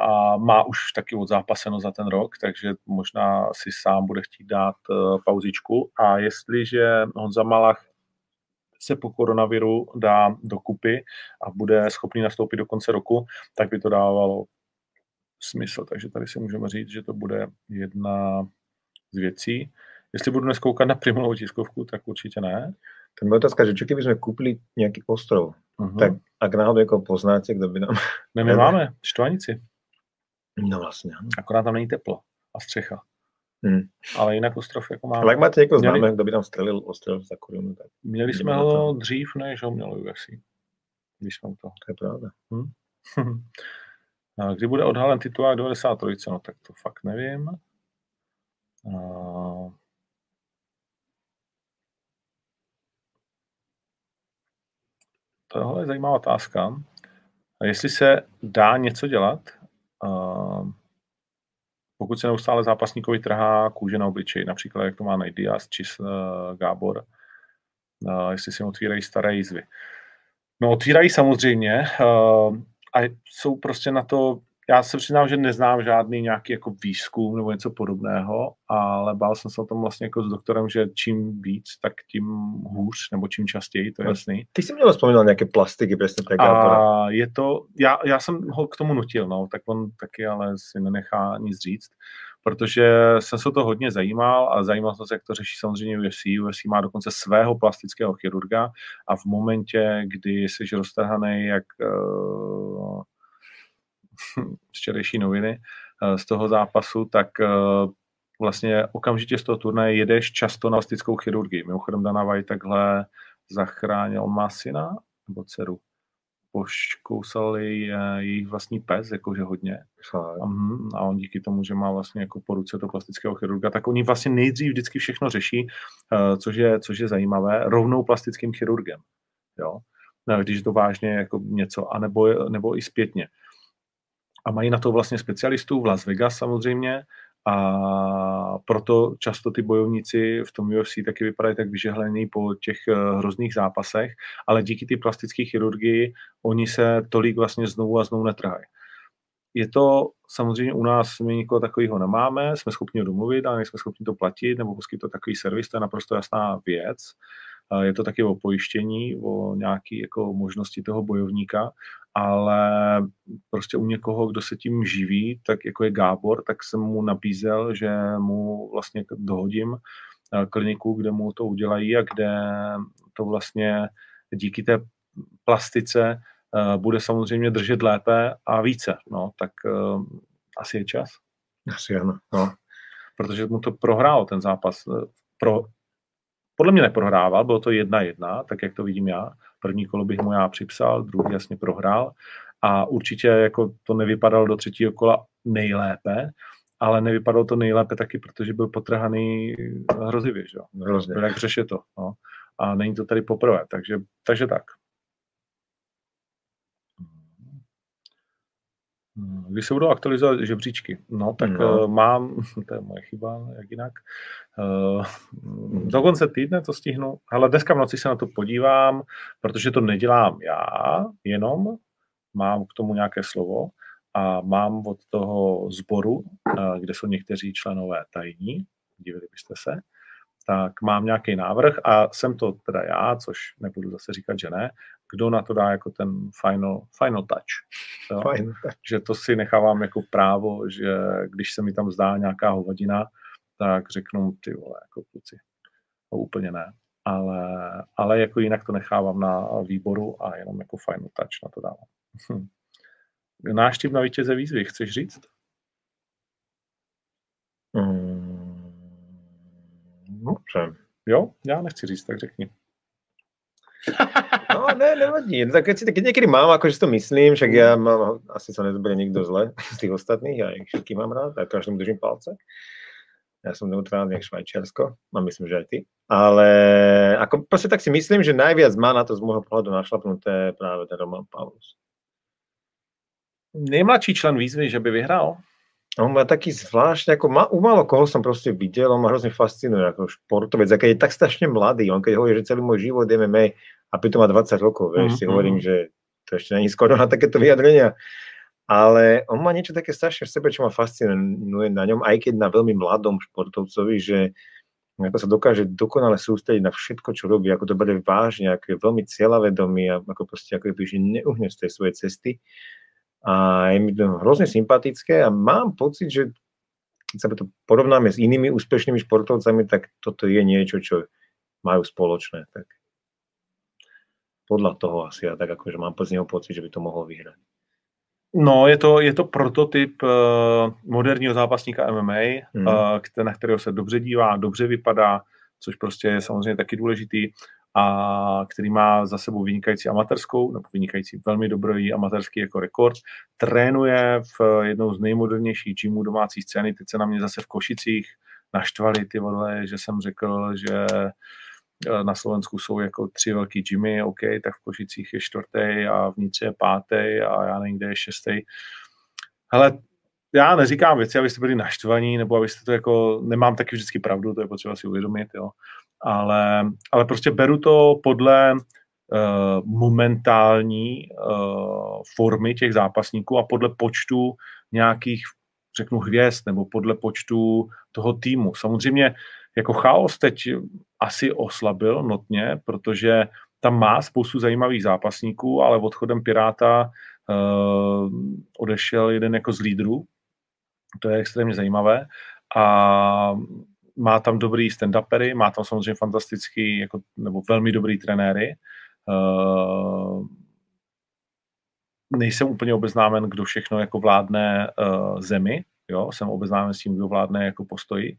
a má už taky odzápaseno za ten rok, takže možná si sám bude chtít dát uh, pauzičku. A jestliže Honza Malach se po koronaviru dá dokupy a bude schopný nastoupit do konce roku, tak by to dávalo smysl. Takže tady si můžeme říct, že to bude jedna z věcí. Jestli budu dnes koukat na primulovou tiskovku, tak určitě ne. Ten byl otázka, že čo keby jsme koupili nějaký ostrov, uh-huh. tak ak náhodou jako poznáte, kdo by nám... Ne, my máme Štvanici. No vlastně. Akorát tam není teplo a střecha. Hmm. Ale jinak ostrov jako má. Ale jak máte někoho známého, měli... kdo by tam střelil ostrov za korunu, tak... Měli jsme ho dřív, než ho mělo UFC. Když jsme to. To je pravda. Hmm? a kdy bude odhalen titulák 93, no tak to fakt nevím. A... Tohle je zajímavá otázka. A jestli se dá něco dělat, pokud se neustále zápasníkovi trhá kůže na obličej, například jak to má Nate Diaz či uh, Gábor, uh, jestli si otvírají staré jízvy. No otvírají samozřejmě uh, a jsou prostě na to já se přiznám, že neznám žádný nějaký jako výzkum nebo něco podobného, ale bál jsem se o tom vlastně jako s doktorem, že čím víc, tak tím hůř, nebo čím častěji, to je jasný. Ty jsi měl vzpomínal nějaké plastiky, přesně tak. A je to, já, já jsem ho k tomu nutil, no, tak on taky ale si nenechá nic říct, protože jsem se to hodně zajímal a zajímal jsem se, jak to řeší samozřejmě UFC. UFC má dokonce svého plastického chirurga a v momentě, kdy jsi roztrhaný jak uh, včerejší noviny eh, z toho zápasu, tak eh, vlastně okamžitě z toho turnaje jedeš často na plastickou chirurgii. Mimochodem Dana White takhle zachránil, má syna nebo dceru, poškousal jej, eh, jejich vlastní pes, jakože hodně. A, hm, a on díky tomu, že má vlastně jako po ruce to plastického chirurga, tak oni vlastně nejdřív vždycky všechno řeší, což je, což je zajímavé, rovnou plastickým chirurgem. Jo? No, když je to vážně jako něco, anebo, nebo i zpětně. A mají na to vlastně specialistů v Las Vegas samozřejmě, a proto často ty bojovníci v tom UFC taky vypadají tak vyžehlení po těch eh, hrozných zápasech, ale díky ty plastické chirurgii oni se tolik vlastně znovu a znovu netrhají. Je to samozřejmě u nás, my nikoho takového nemáme, jsme schopni ho domluvit, ale nejsme schopni to platit nebo poskytnout takový servis, to je naprosto jasná věc. Je to taky o pojištění, o nějaké jako možnosti toho bojovníka, ale prostě u někoho, kdo se tím živí, tak jako je Gábor, tak jsem mu nabízel, že mu vlastně dohodím eh, kliniku, kde mu to udělají a kde to vlastně díky té plastice eh, bude samozřejmě držet lépe a více. No, tak uh, asi je čas. Asi ano. No. Protože mu to prohrál ten zápas. Pro, podle mě neprohrával, bylo to jedna jedna, tak jak to vidím já. První kolo bych mu já připsal, druhý jasně prohrál a určitě jako to nevypadalo do třetího kola nejlépe, ale nevypadalo to nejlépe taky, protože byl potrhaný hrozivě, že jo? Hrozně. Jak řeše to, no. A není to tady poprvé, takže, takže tak. Když se budou aktualizovat žebříčky? No, tak no. Uh, mám, to je moje chyba, jak jinak, uh, do konce týdne to stihnu, ale dneska v noci se na to podívám, protože to nedělám já jenom, mám k tomu nějaké slovo a mám od toho sboru, uh, kde jsou někteří členové tajní, divili byste se, tak mám nějaký návrh a jsem to teda já, což nebudu zase říkat, že ne, kdo na to dá jako ten final, final touch. Jo? Touch. Že to si nechávám jako právo, že když se mi tam zdá nějaká hovadina, tak řeknu ty vole, jako kluci. No, úplně ne. Ale, ale jako jinak to nechávám na výboru a jenom jako final touch na to dávám. Hm. Náš tým na vítěze výzvy, chceš říct? Mm, dobře. Jo, já nechci říct, tak řekni. No, ne, nevadí. No, tak keď niekedy mám, akože si to myslím, však ja mám, asi sa nezoberie nikto zle z tých ostatných, ja ich všetkých mám rád, a každému držím palce. Ja som neutrálny jak Švajčiarsko, a myslím, že aj ty. Ale ako proste tak si myslím, že najviac má na to z môjho pohľadu našlapnuté práve ten Roman Paulus. Nejmladší člen výzvy, že by vyhrál? On má taký zvláštny, ako ma, u málo koho som proste videl, on ma hrozne fascinuje ako športovec, a keď je tak strašne mladý, on keď hovorí, že celý môj život MMA a pritom má 20 rokov, vieš, mm-hmm. si hovorím, že to ešte není skoro na takéto vyjadrenia, ale on má niečo také strašne v sebe, čo ma fascinuje na ňom, aj keď na veľmi mladom športovcovi, že ako sa dokáže dokonale sústrediť na všetko, čo robí, ako to bude vážne, ako je veľmi cieľavedomý a ako proste ako je, že neuhne z tej svojej cesty a je mi to hrozne sympatické a mám pocit, že keď sa to porovnáme s inými úspešnými športovcami, tak toto je niečo, čo majú spoločné. Tak podľa toho asi ja tak akože mám z neho pocit, že by to mohol vyhrať. No, je to, je to prototyp uh, moderního zápasníka MMA, hmm. uh, na kterého se dobře dívá, dobře vypadá, což prostě je samozřejmě taky důležitý a který má za sebou vynikající amatérskou, nebo vynikající velmi dobrý amatérský jako rekord. Trénuje v jednou z nejmodernějších gymů domácí scény, teď se na mě zase v Košicích naštvali ty vole, že jsem řekl, že e, na Slovensku jsou jako tři velký gymy, OK, tak v Košicích je čtvrtý a vnitř je pátý a já nevím, kde je šestý. Ale já neříkám věci, abyste byli naštvaní, nebo abyste to jako, nemám taky vždycky pravdu, to je potřeba si uvědomit, jo ale, ale prostě beru to podle uh, momentální uh, formy těch zápasníků a podle počtu nějakých, řeknu, hvězd nebo podle počtu toho týmu. Samozřejmě jako chaos teď asi oslabil notně, protože tam má spoustu zajímavých zápasníků, ale odchodem Piráta uh, odešel jeden jako z lídrů, to je extrémně zajímavé a má tam dobrý stand-upery, má tam samozřejmě fantastický, jako, nebo velmi dobrý trenéry. Uh, nejsem úplně obeznámen, kdo všechno jako vládne uh, zemi, jo, jsem obeznámen s tím, kdo vládne jako postoji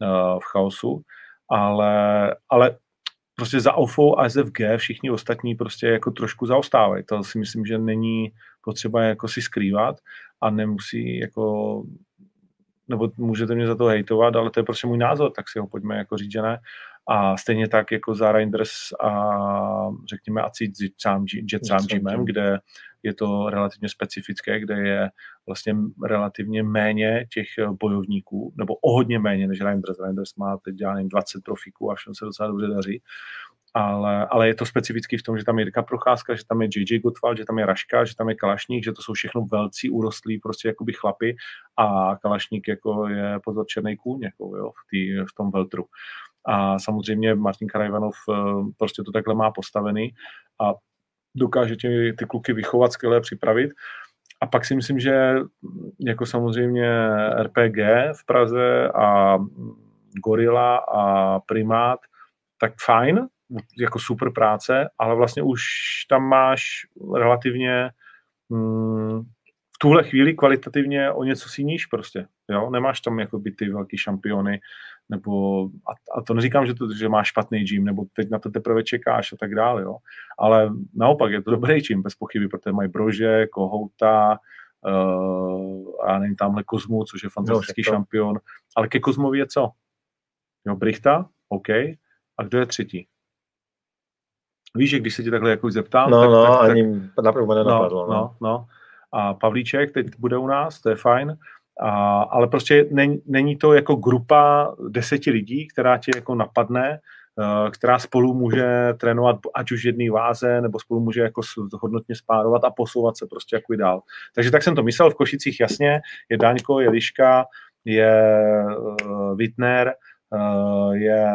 uh, v chaosu, ale, ale prostě za OFO a SFG všichni ostatní prostě jako trošku zaostávají. To si myslím, že není potřeba jako si skrývat a nemusí jako nebo můžete mě za to hejtovat, ale to je prostě můj názor, tak si ho pojďme jako říct, že ne. A stejně tak jako za Reinders a řekněme a Jet Samjimem, kde je to relativně specifické, kde je vlastně relativně méně těch bojovníků, nebo o hodně méně než Reinders. Reinders má teď já nevím, 20 profiků a všem se docela dobře daří. Ale, ale je to specifický v tom, že tam je Jirka Procházka, že tam je JJ Gottwald, že tam je Raška, že tam je Kalašník, že to jsou všechno velcí, urostlí prostě jakoby chlapy a Kalašník jako je pozor černý kůň jako, jo, v, tý, v tom veltru. A samozřejmě Martin Karajvanov eh, prostě to takhle má postavený a dokáže ty, ty kluky vychovat, skvěle připravit. A pak si myslím, že jako samozřejmě RPG v Praze a Gorilla a Primát, tak fajn, jako super práce, ale vlastně už tam máš relativně mm, v tuhle chvíli kvalitativně o něco si níž prostě, jo, nemáš tam jako by ty velký šampiony, nebo, a, a to neříkám, že, to, že máš špatný gym, nebo teď na to teprve čekáš a tak dále, jo. Ale naopak je to dobrý gym, bez pochyby, protože mají Brože, Kohouta, uh, a nevím, tamhle Kozmu, což je fantastický no, šampion, ale ke Kozmovi je co? Jo, Brichta, OK, a kdo je třetí? Víš, že když se tě takhle jako zeptám, no, tak, no, tak, ani tak, naprvo nenapadlo. No, no, no. A Pavlíček teď bude u nás, to je fajn. A, ale prostě není, není to jako grupa deseti lidí, která tě jako napadne, uh, která spolu může trénovat ať už jedný váze, nebo spolu může jako hodnotně spárovat a posouvat se prostě jako dál. Takže tak jsem to myslel, v Košicích jasně, je Daňko, je Liška, je uh, Wittner, uh, je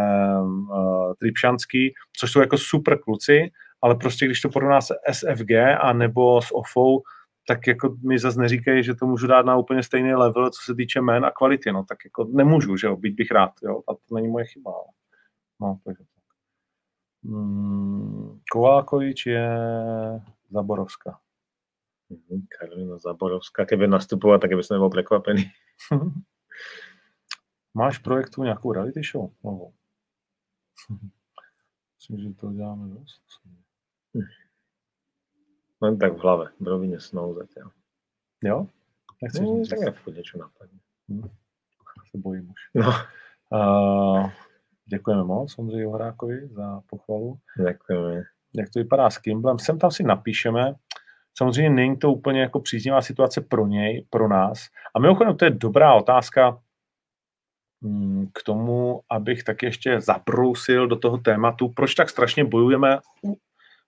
uh, Tripšanský, což jsou jako super kluci, ale prostě když to porovná se SFG a nebo s OFou, tak jako mi zase neříkají, že to můžu dát na úplně stejný level, co se týče jmén a kvality, no, tak jako nemůžu, že jo, být bych rád, jo, a to není moje chyba, ale. no, takže tak. Hmm, Kovákovič je Zaborovská. Karolina Zaborovská, keby nastupovala, tak by se nebyl překvapený. Máš projektu nějakou reality show? No. Myslím, že to děláme dost. Hm. Len tak v hlave, v rovině snou zatím. Jo? Nechceš no, tak já furt něco napadne. Hm. Se bojím už. No. Uh, děkujeme moc Ondřeji Horákovi za pochvalu. Děkujeme. Jak to vypadá s Kimblem? Sem tam si napíšeme. Samozřejmě není to úplně jako příznivá situace pro něj, pro nás. A mimochodem to je dobrá otázka k tomu, abych tak ještě zabrousil do toho tématu, proč tak strašně bojujeme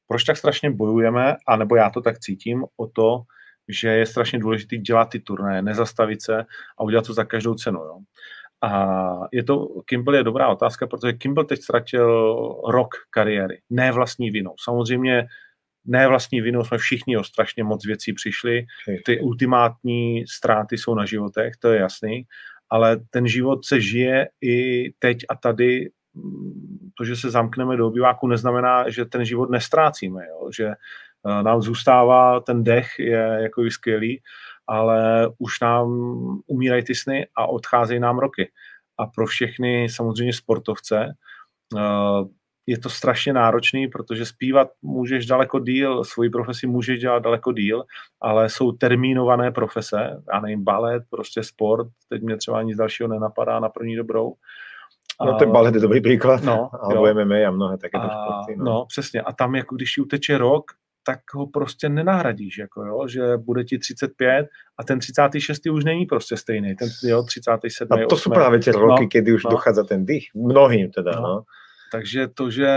proč tak strašně bojujeme, anebo já to tak cítím, o to, že je strašně důležité dělat ty turné, nezastavit se a udělat to za každou cenu. Jo. A je to, Kimball je dobrá otázka, protože Kimball teď ztratil rok kariéry, ne vlastní vinou. Samozřejmě ne vlastní vinou jsme všichni o strašně moc věcí přišli, ty ultimátní ztráty jsou na životech, to je jasný, ale ten život se žije i teď a tady to, že se zamkneme do obyváku, neznamená, že ten život nestrácíme, jo? že eh, nám zůstává ten dech, je jako skvělý, ale už nám umírají ty sny a odcházejí nám roky. A pro všechny samozřejmě sportovce eh, je to strašně náročný, protože zpívat můžeš daleko díl, svoji profesi můžeš dělat daleko díl, ale jsou termínované profese, já nevím, balet, prostě sport, teď mě třeba nic dalšího nenapadá na první dobrou, No ten balet je dobrý příklad, no, alebo jo. MMA a mnohé také sporty. No. no. přesně. A tam, jako když ti uteče rok, tak ho prostě nenahradíš, jako jo, že bude ti 35 a ten 36. už není prostě stejný, ten jo, 37. A to 8. jsou právě ty roky, no, kdy už no. dochádza ten dých, mnohým teda, no. no. Takže to, že...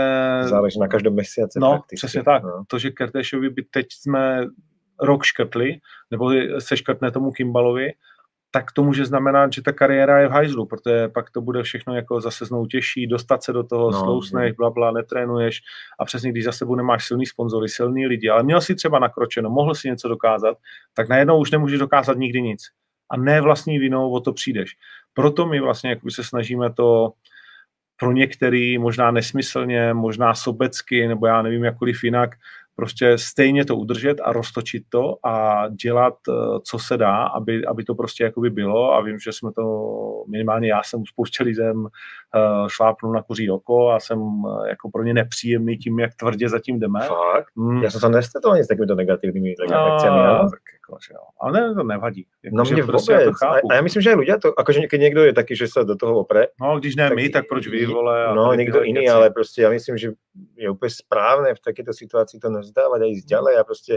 Záleží na každém měsíci. No, prakticky. přesně tak. No. To, že Kertéšovi by teď jsme rok škrtli, nebo se škrtne tomu Kimbalovi, tak to může znamenat, že ta kariéra je v hajzlu, protože pak to bude všechno jako zase znovu těžší, dostat se do toho, no, slousneš, bla, bla, netrénuješ a přesně když za sebou nemáš silný sponzory, silný lidi, ale měl si třeba nakročeno, mohl si něco dokázat, tak najednou už nemůžeš dokázat nikdy nic. A ne vlastní vinou o to přijdeš. Proto my vlastně jak se snažíme to pro některý možná nesmyslně, možná sobecky, nebo já nevím, jakkoliv jinak, prostě stejně to udržet a roztočit to a dělat, eh, co se dá, aby, aby to prostě jakoby bylo a vím, že jsme to, minimálně já jsem spouště lidem eh, šlápnul na kuří oko a jsem eh, jako pro ně nepříjemný tím, jak tvrdě zatím jdeme. Fakt? Hmm. Já jsem se nestretol ani s takovými negatívnymi No, reakciami. Jako, že jo. Ale ne, to nevadí. Jako, No mne prostě já vôbec. to chápu. A, a ja myslím, že ľudia to, akože keď niekto je taký, že sa do toho opre, No, když ne tak my, tak proč vy, vole? a No, tady niekto tyhle iný, keci. ale proste ja myslím, že je úplne správne v takejto situácii to nezdávať a ísť ďalej a proste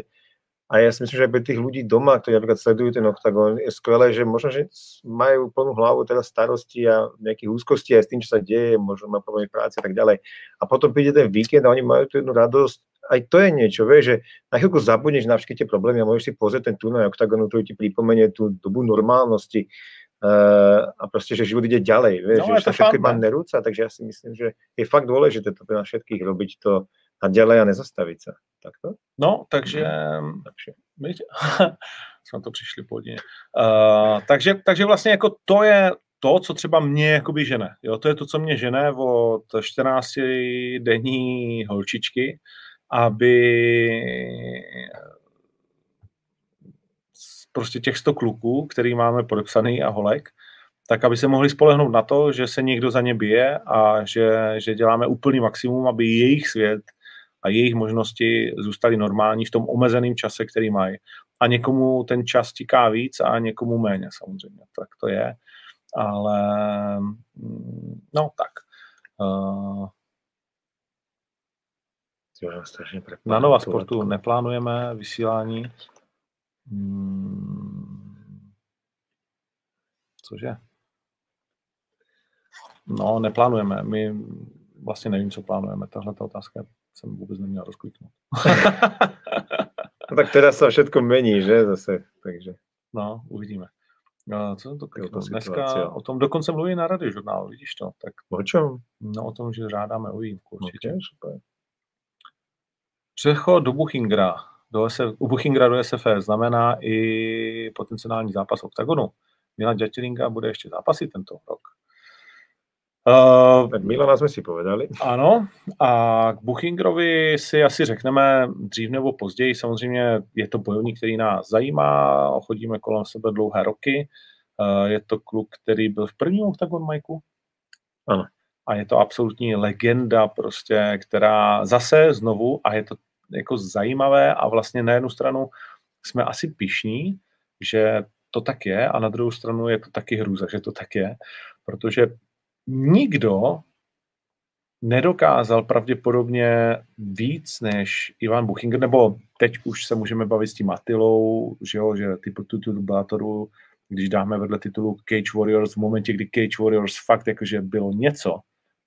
a ja si myslím, že pre tých ľudí doma, ktorí napríklad sledujú ten oktagon, je skvelé, že možno, že majú plnú hlavu teda starosti a nejakých úzkostí aj s tým, čo sa deje, možno má problémy v práci a tak ďalej. A potom príde ten víkend a oni majú tú jednu radosť, aj to je niečo, vieš, že na chvíľku zabudneš na všetky tie problémy a môžeš si pozrieť ten turnaj oktagonu, ktorý ti pripomenie tú dobu normálnosti uh, a proste, že život ide ďalej, vieš, No, že to všetko ne? nerúca, takže ja si myslím, že je fakt dôležité to nás všetkých robiť to a ďalej a nezastaviť sa. Takto? No, takže Takže. Viď? jsme to přišli. Uh, takže, takže vlastně jako to je to, co třeba mě jakoby žene. Jo? To je to, co mě žene od 14 denní holčičky, aby prostě těch 100 kluků, který máme podepsaný a holek, tak aby se mohli spolehnout na to, že se někdo za ně bije a že, že děláme úplný maximum, aby jejich svět a jejich možnosti zůstaly normální v tom omezeném čase, který mají. A někomu ten čas tiká víc a někomu méně samozřejmě. Tak to je. Ale mm, no tak. Uh, To prepadám. na Nova Sportu neplánujeme vysílání. Hmm, cože? No, neplánujeme. My vlastně nevím, co plánujeme. Tahle ta otázka jsem vůbec neměl rozkliknout. No tak teraz sa všetko mení, že zase, takže. No, uvidíme. No, co jsem to kliknul? ta Dneska situace. o tom dokonce mluví na radiožurnálu, vidíš to? Tak O čom? no, o tom, že žádáme o výjimku určitě. Okay, super. Přechod do Buchingra, do SF, u Buchingra do SFE znamená i potenciální zápas oktagonu. Milan Ďatilinka bude ještě zápasit tento rok. Uh, Milana sme si povedali. ano, a k Buchingrovi si asi řekneme dřív nebo později. Samozřejmě je to bojovník, který nás zajímá, chodíme kolem sebe dlouhé roky. Uh, je to kluk, který byl v prvním oktagon Majku. Ano. A je to absolutní legenda prostě, která zase znovu, a je to jako zajímavé a vlastně na jednu stranu jsme asi pišní, že to tak je a na druhou stranu je to taky hrůza, že to tak je, protože nikdo nedokázal pravděpodobně víc než Ivan Buchinger, nebo teď už se můžeme bavit s tím Attilou, že jo, že typu titul Bellatoru, když dáme vedle titulu Cage Warriors, v momentě, kdy Cage Warriors fakt jakože bylo něco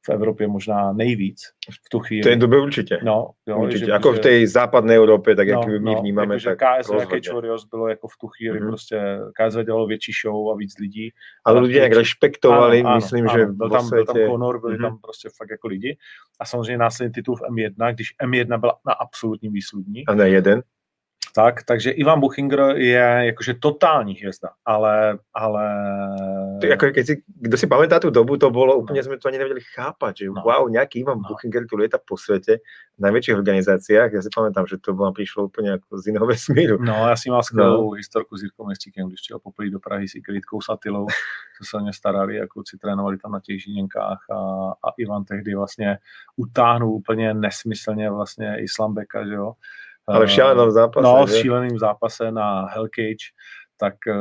v Evropě možná nejvíc v tu chvíli. V tej dobe určite. No, jo, určite. že- Ako v tej západnej Európe, tak jak my vnímame, jakože tak KSV rozhodne. Cage Warriors bylo jako v tu chvíli Mhm. prostě KSV dělalo větší show a víc lidí. Ale ľudia nejak rešpektovali, Ano, ano, myslím, ano, že byl vo tam, byl tam. Conor, byli Mhm. tam prostě fakt jako lidi. A samozřejmě následně titul v M1, když M1 byla na absolutním výsludní, A ne jeden. Tak, takže Ivan Buchinger je jakože totální hvězda, ale, ale... To je ako keď si, kto si pamätá tú dobu, to bolo úplne, sme to ani nevedeli chápať, že No. wow, nejaký Ivan No. Buchinger tu lieta po svete v najväčších organizáciách. Ja si pamätám, že to vám prišlo úplne ako z iného vesmíru. No, já si mám skvělou no. historku s Jirkou Městíkem, když přijel poprvé do Prahy s Ikrítkou s Atilou, co se o ně starali, jako kluci trénovali tam na těch žíněnkách a, a Ivan tehdy vlastně utáhnul úplně nesmyslně vlastně Islambeka, že jo. Ale v šialenom zápase, No, v že? šíleným zápase na Hell Cage, tak eh,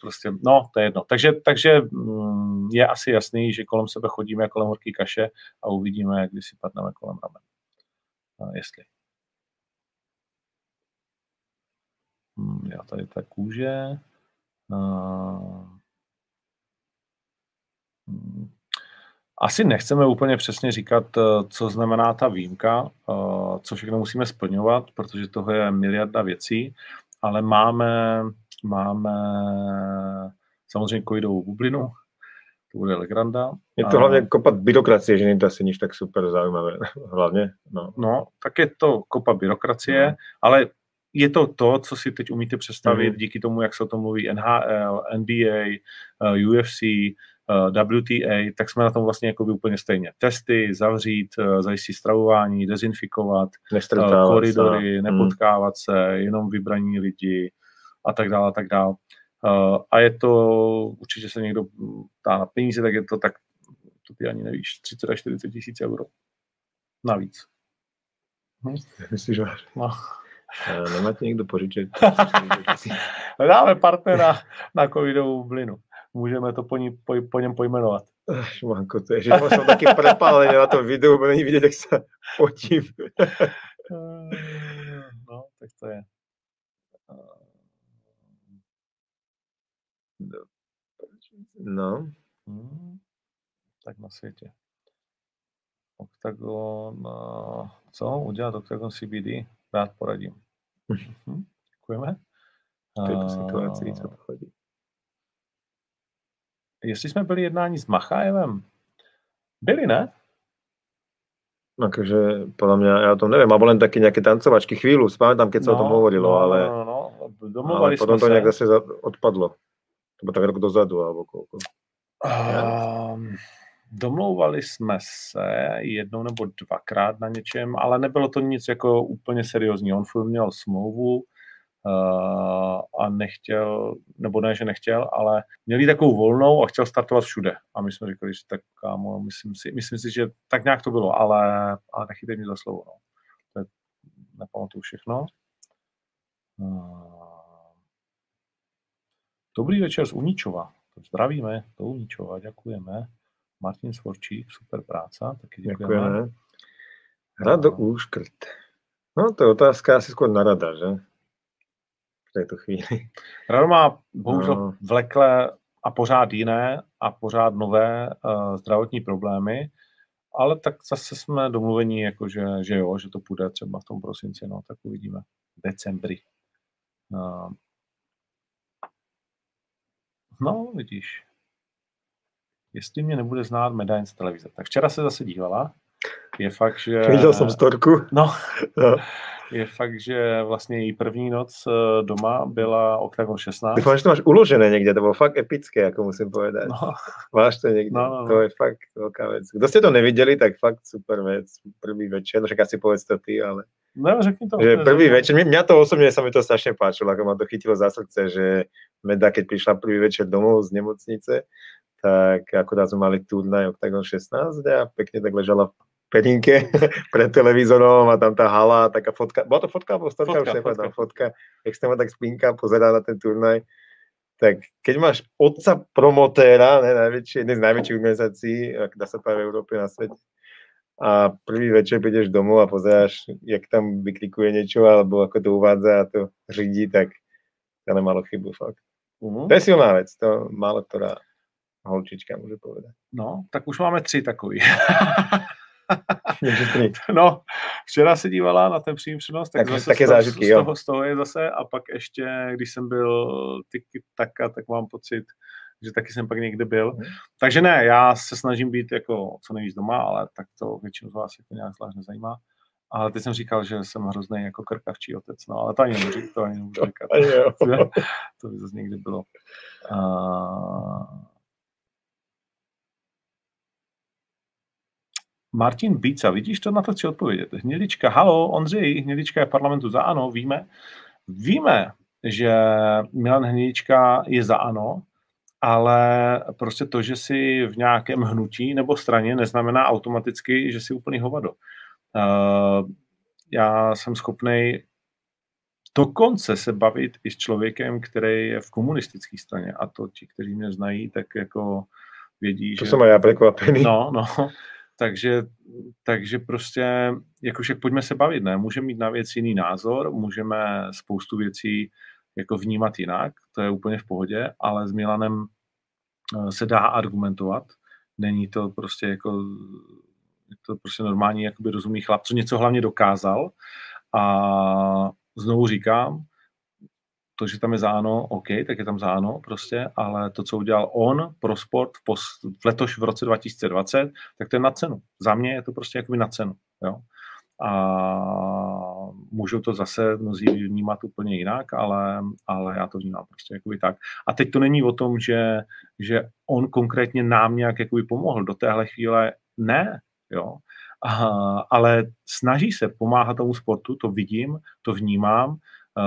prostě, no, to je jedno. Takže, takže mm, je asi jasný, že kolem sebe chodíme kolem horký kaše a uvidíme, kdy si padneme kolem ramen. A jestli. Hmm, já tady ta kůže. Asi nechceme úplně přesně říkat, eh, co znamená ta výjimka, eh, co všechno musíme splňovat, protože toho je miliarda věcí, ale máme, máme samozřejmě covidovou bublinu, to bude legranda. Je to A- hlavne kopa byrokracie, že to asi nič tak super zaujímavé. Hlavne, no. No, tak je to kopa byrokracie, No. ale je to to, co si teď umíte představit Mhm. díky tomu, jak se o tom mluví NHL, NBA, eh, UFC, WTA, tak jsme na tom vlastně jako by úplně stejně. Testy, zavřít, uh, zajistit stravování, dezinfikovat, uh, koridory, se. nepotkávat hmm. se, jenom vybraní lidi a tak dále, a tak dále. A je to, určitě se někdo ptá na peníze, tak je to tak, to ty ani nevíš, 30 až 40 tisíc euro. Navíc. Hm? Myslíš, že no. Nemáte někdo požičet? Dáme partnera na covidovou blinu. Můžeme to po, ní, po, po něm pojmenovat. Šmanko, to je, že jsem taky prepálený na tom videu, bo není vidět, jak se potím. no, tak to je. No. Hmm, tak na světě. Octagon, co? Udělat Octagon CBD? Rád poradím. Hm, děkujeme. V této situaci, co to chodí. Jestli jsme byli jednání s Machájevem, byli, ne? Takže podle mě, já to nevím, mám len taky nějaké tancovačky chvíli, pamätám, keď se no, o tom hovorilo, no, ale, no, no, no. ale potom to se. nějak zase odpadlo. To bylo tak rok dozadu, alebo koľko. Um, domlouvali jsme se jednou nebo dvakrát na něčem, ale nebylo to nic jako úplně seriózní. On furt měl smlouvu, a nechtěl, nebo ne, že nechtěl, ale měl takovou volnou a chtěl startovat všude. A my jsme říkali, že tak kámo, myslím si, myslím si že tak nějak to bylo, ale, ale nechytej mě za slovo. No. To je, nepamatuju všechno. Uh, dobrý večer z Uničova. Zdravíme do Uničova, děkujeme. Martin Svorčík, super práce, taky děkujeme. děkujeme. Rado Úškrt. No to je otázka asi skôr na rada, že? V této chvíli. Rado má bohužel no. vleklé a pořád jiné a pořád nové uh, zdravotní problémy, ale tak zase jsme domluvení, jako že, že jo, že to půjde třeba v tom prosinci, no, tak uvidíme. Decembri. Uh, no, vidíš. Jestli mě nebude znát medaň z televize. Tak včera se zase dívala. Je fakt, že... Viděl jsem storku. No. no je fakt, že vlastně její první noc eh, doma byla Octagon 16. Doufám, že to máš uložené někde, to bylo fakt epické, jako musím povedat. No. Máš to někde, no, no, no. to je fakt velká věc. Kdo jste to neviděli, tak fakt super věc, první večer, no však asi povedz to ty, ale... No, řekni to. Že prvý večer, mě, mě to osobně sa mi to strašně páčilo, ako ma to chytilo za srdce, že Meda, keď prišla prvý večer domov z nemocnice, tak akorát sme mali turnaj Octagon 16 a pekne tak ležala v pedinke pred televízorom a tam tá hala, taká fotka, bola to fotka alebo fotka, fotka, už fotka. fotka, jak sa tak spínka, pozerá na ten turnaj, tak keď máš otca promotéra, ne, najväčšie, jednej z najväčších organizácií, ak dá sa povedať v Európe na svete, a prvý večer prídeš domov a pozeráš, jak tam vyklikuje niečo, alebo ako to uvádza a to řídí, tak to nemalo chybu fakt. Uh-huh. To je silná vec, to málo ktorá holčička může povedať. No, tak už máme tři takový. no, včera se dívala na ten přímý přenos, tak, tak zase také z, toho, zážitky, z, toho, z toho je zase a pak ještě, když jsem byl tiki taka, tak mám pocit, že taky jsem pak někde byl. Hmm. Takže ne, já se snažím být jako co nejvíc doma, ale tak to většinu z vás jako nějak zvlášť nezajímá. Ale teď jsem říkal, že jsem hrozný jako krkavčí otec, no ale to ani nemůžu, to ani nemůžu říkat. to by zase někdy bylo. Uh, Martin Bíca, vidíš to, na to chci odpovědět. Hnědička, halo, Ondřej, Hnědička je v parlamentu za ano, víme. Víme, že Milan Hnědička je za ano, ale prostě to, že si v nějakém hnutí nebo straně, neznamená automaticky, že si úplný hovado. Uh, já jsem schopný dokonce se bavit i s člověkem, který je v komunistické straně. A to ti, kteří mě znají, tak jako vědí, to že... To jsem já překvapený. No, no. Takže, takže prostě, jakože pojďme se bavit, ne? Můžeme mít na věc jiný názor, můžeme spoustu věcí jako vnímat jinak, to je úplně v pohodě, ale s Milanem eh, se dá argumentovat. Není to prostě jako je to prostě normální jakoby rozumný chlap, co něco hlavně dokázal a znovu říkám, to, že tam je záno, OK, tak je tam záno prostě, ale to, co udělal on pro sport v, pos, v letoš v roce 2020, tak to je na cenu. Za mě je to prostě jakoby na cenu, jo. A můžou to zase mnozí vnímat úplně jinak, ale, ale já to vnímám prostě jakoby tak. A teď to není o tom, že, že on konkrétně nám nějak jakoby pomohl. Do téhle chvíle ne, jo. A, ale snaží se pomáhat tomu sportu, to vidím, to vnímám,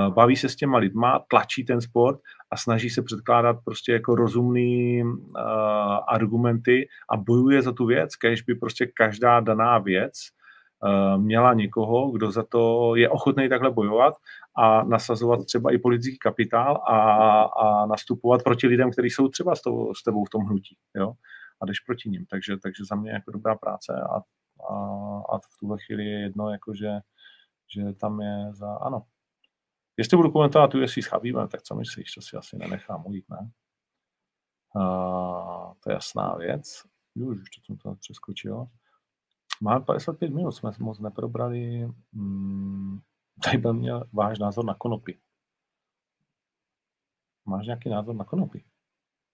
baví se s těma lidma, tlačí ten sport a snaží se předkládat prostě jako rozumný uh, argumenty a bojuje za tu věc, kež by prostě každá daná věc uh, měla někoho, kdo za to je ochotný takhle bojovat a nasazovat třeba i politický kapitál a, a nastupovat proti lidem, kteří jsou třeba s, to, s tebou v tom hnutí. Jo? A jdeš proti ním. Takže, takže za mě jako dobrá práce a, a, a v tuhle chvíli je jedno, jako že, že tam je za ano. Jestli budu komentovat UFC s Chabíbem, tak co myslíš, to si asi nenechám ujít, ne? Uh, to je jasná věc. Už, už to jsem to přeskočil. Máme 55 minut, jsme moc neprobrali. Hmm, tady byl měl váš názor na konopy. Máš nějaký názor na konopy?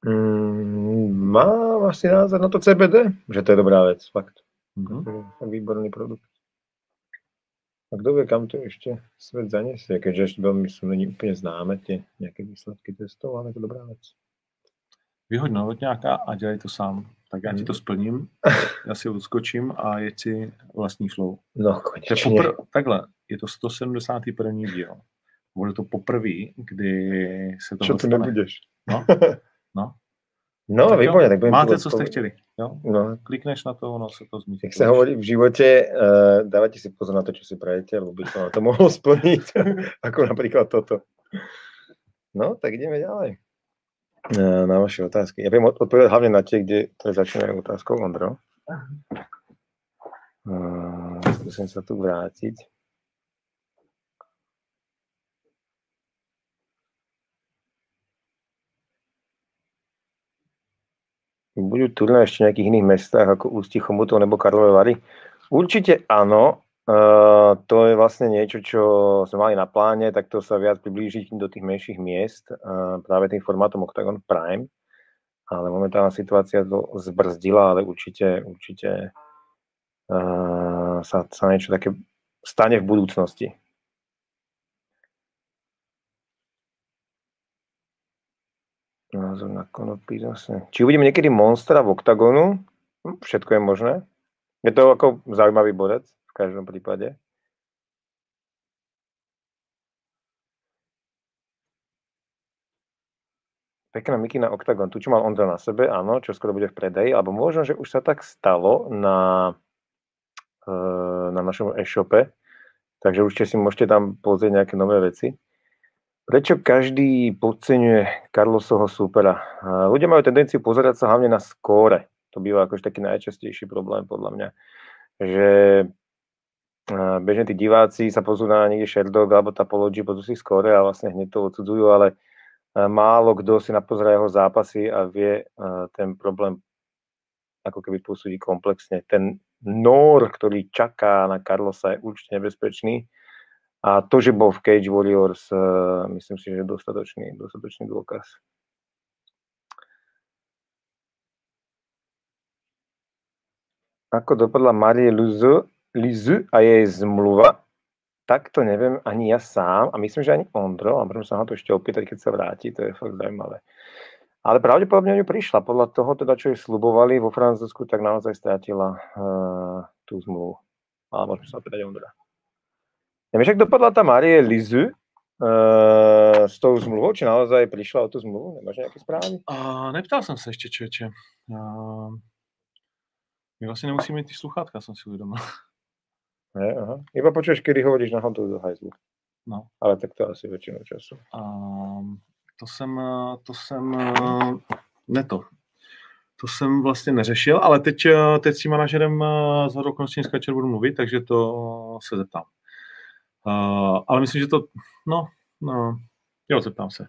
Mm, mám asi názor na to CBD, že to je dobrá věc, fakt. Mm-hmm. Výborný produkt. A kdo vie, kam to ešte svet zaniesie, keďže ešte veľmi sú není úplne známe tie nejaké výsledky testov, ale je to dobrá vec. Vyhoď novotňáka a dělej to sám. Tak já ti to splním, já si odskočím a jeď si vlastní flow. No, konečně. To je popr- takhle, je to 171. díl. Bude to poprvé, kdy se to Čo ty nebudeš? No, no. No, tak výborně, tak Máte, co jste chtěli. Jo? No. Klikneš na to, ono se to zmítí. Jak se hovorí v životě, uh, dávajte si pozor na to, čo si prajete, lebo by to to mohlo splniť, ako napríklad toto. No, tak ideme ďalej. Uh, na vaše otázky. Ja budem odpovedať hlavne na tie, kde to začínajú otázkou, Ondro. Uh, skúsim sa tu vrátiť. Budú turné ešte v nejakých iných mestách ako Ústí, Chomutov nebo Karlové Vary? Určite áno. Uh, to je vlastne niečo, čo sme mali na pláne, tak to sa viac priblížiť do tých menších miest uh, práve tým formátom Octagon Prime. Ale momentálna situácia to zbrzdila, ale určite, určite uh, sa, sa niečo také stane v budúcnosti. Názor na konopí zase. Či uvidíme niekedy monstra v oktagonu? Hm, všetko je možné. Je to ako zaujímavý bodec v každom prípade. Pekná mikina Octagon. Tu, čo mal Ondra na sebe, áno, čo skoro bude v predaji, alebo možno, že už sa tak stalo na, na našom e-shope, takže určite si môžete tam pozrieť nejaké nové veci. Prečo každý podceňuje Carlosovho súpera? Ľudia majú tendenciu pozerať sa hlavne na skóre. To býva akož taký najčastejší problém podľa mňa. Že bežne tí diváci sa pozrú na niekde Sherdog alebo Tapology, pozrú si skóre a vlastne hneď to odsudzujú, ale málo kto si napozerá jeho zápasy a vie ten problém ako keby posúdiť komplexne. Ten nor, ktorý čaká na Carlosa je určite nebezpečný a to, že bol v Cage Warriors, uh, myslím si, že je dostatočný, dostatočný dôkaz. Ako dopadla Marie Lizu, Lizu a jej zmluva, tak to neviem ani ja sám a myslím, že ani Ondro, a môžem sa na to ešte opýtať, keď sa vráti, to je fakt zaujímavé. Ale pravdepodobne ňu prišla. Podľa toho, teda, čo slubovali vo Francúzsku, tak naozaj strátila uh, tú zmluvu. Ale môžeme sa opýtať Ondra. Neviem, jak dopadla tá Marie Lizu uh, s tou zmluvou, či naozaj prišla o tú zmluvu? Nemáš nejaké správy? Uh, neptal jsem se ještě, čeče. Uh, my vlastně nemusíme mít ty sluchátka, jsem si uvědomil. Ne, aha. Iba počuješ, kedy hovoríš na hontu do hajzlu. No. Ale tak to asi většinou času. Uh, to jsem, to jsem, ne to, to jsem vlastně neřešil, ale teď, teď s tím manažerem z okolností dneska budu mluvit, takže to se zeptám. Uh, ale myslím, že to, no, no, jo, zeptám se.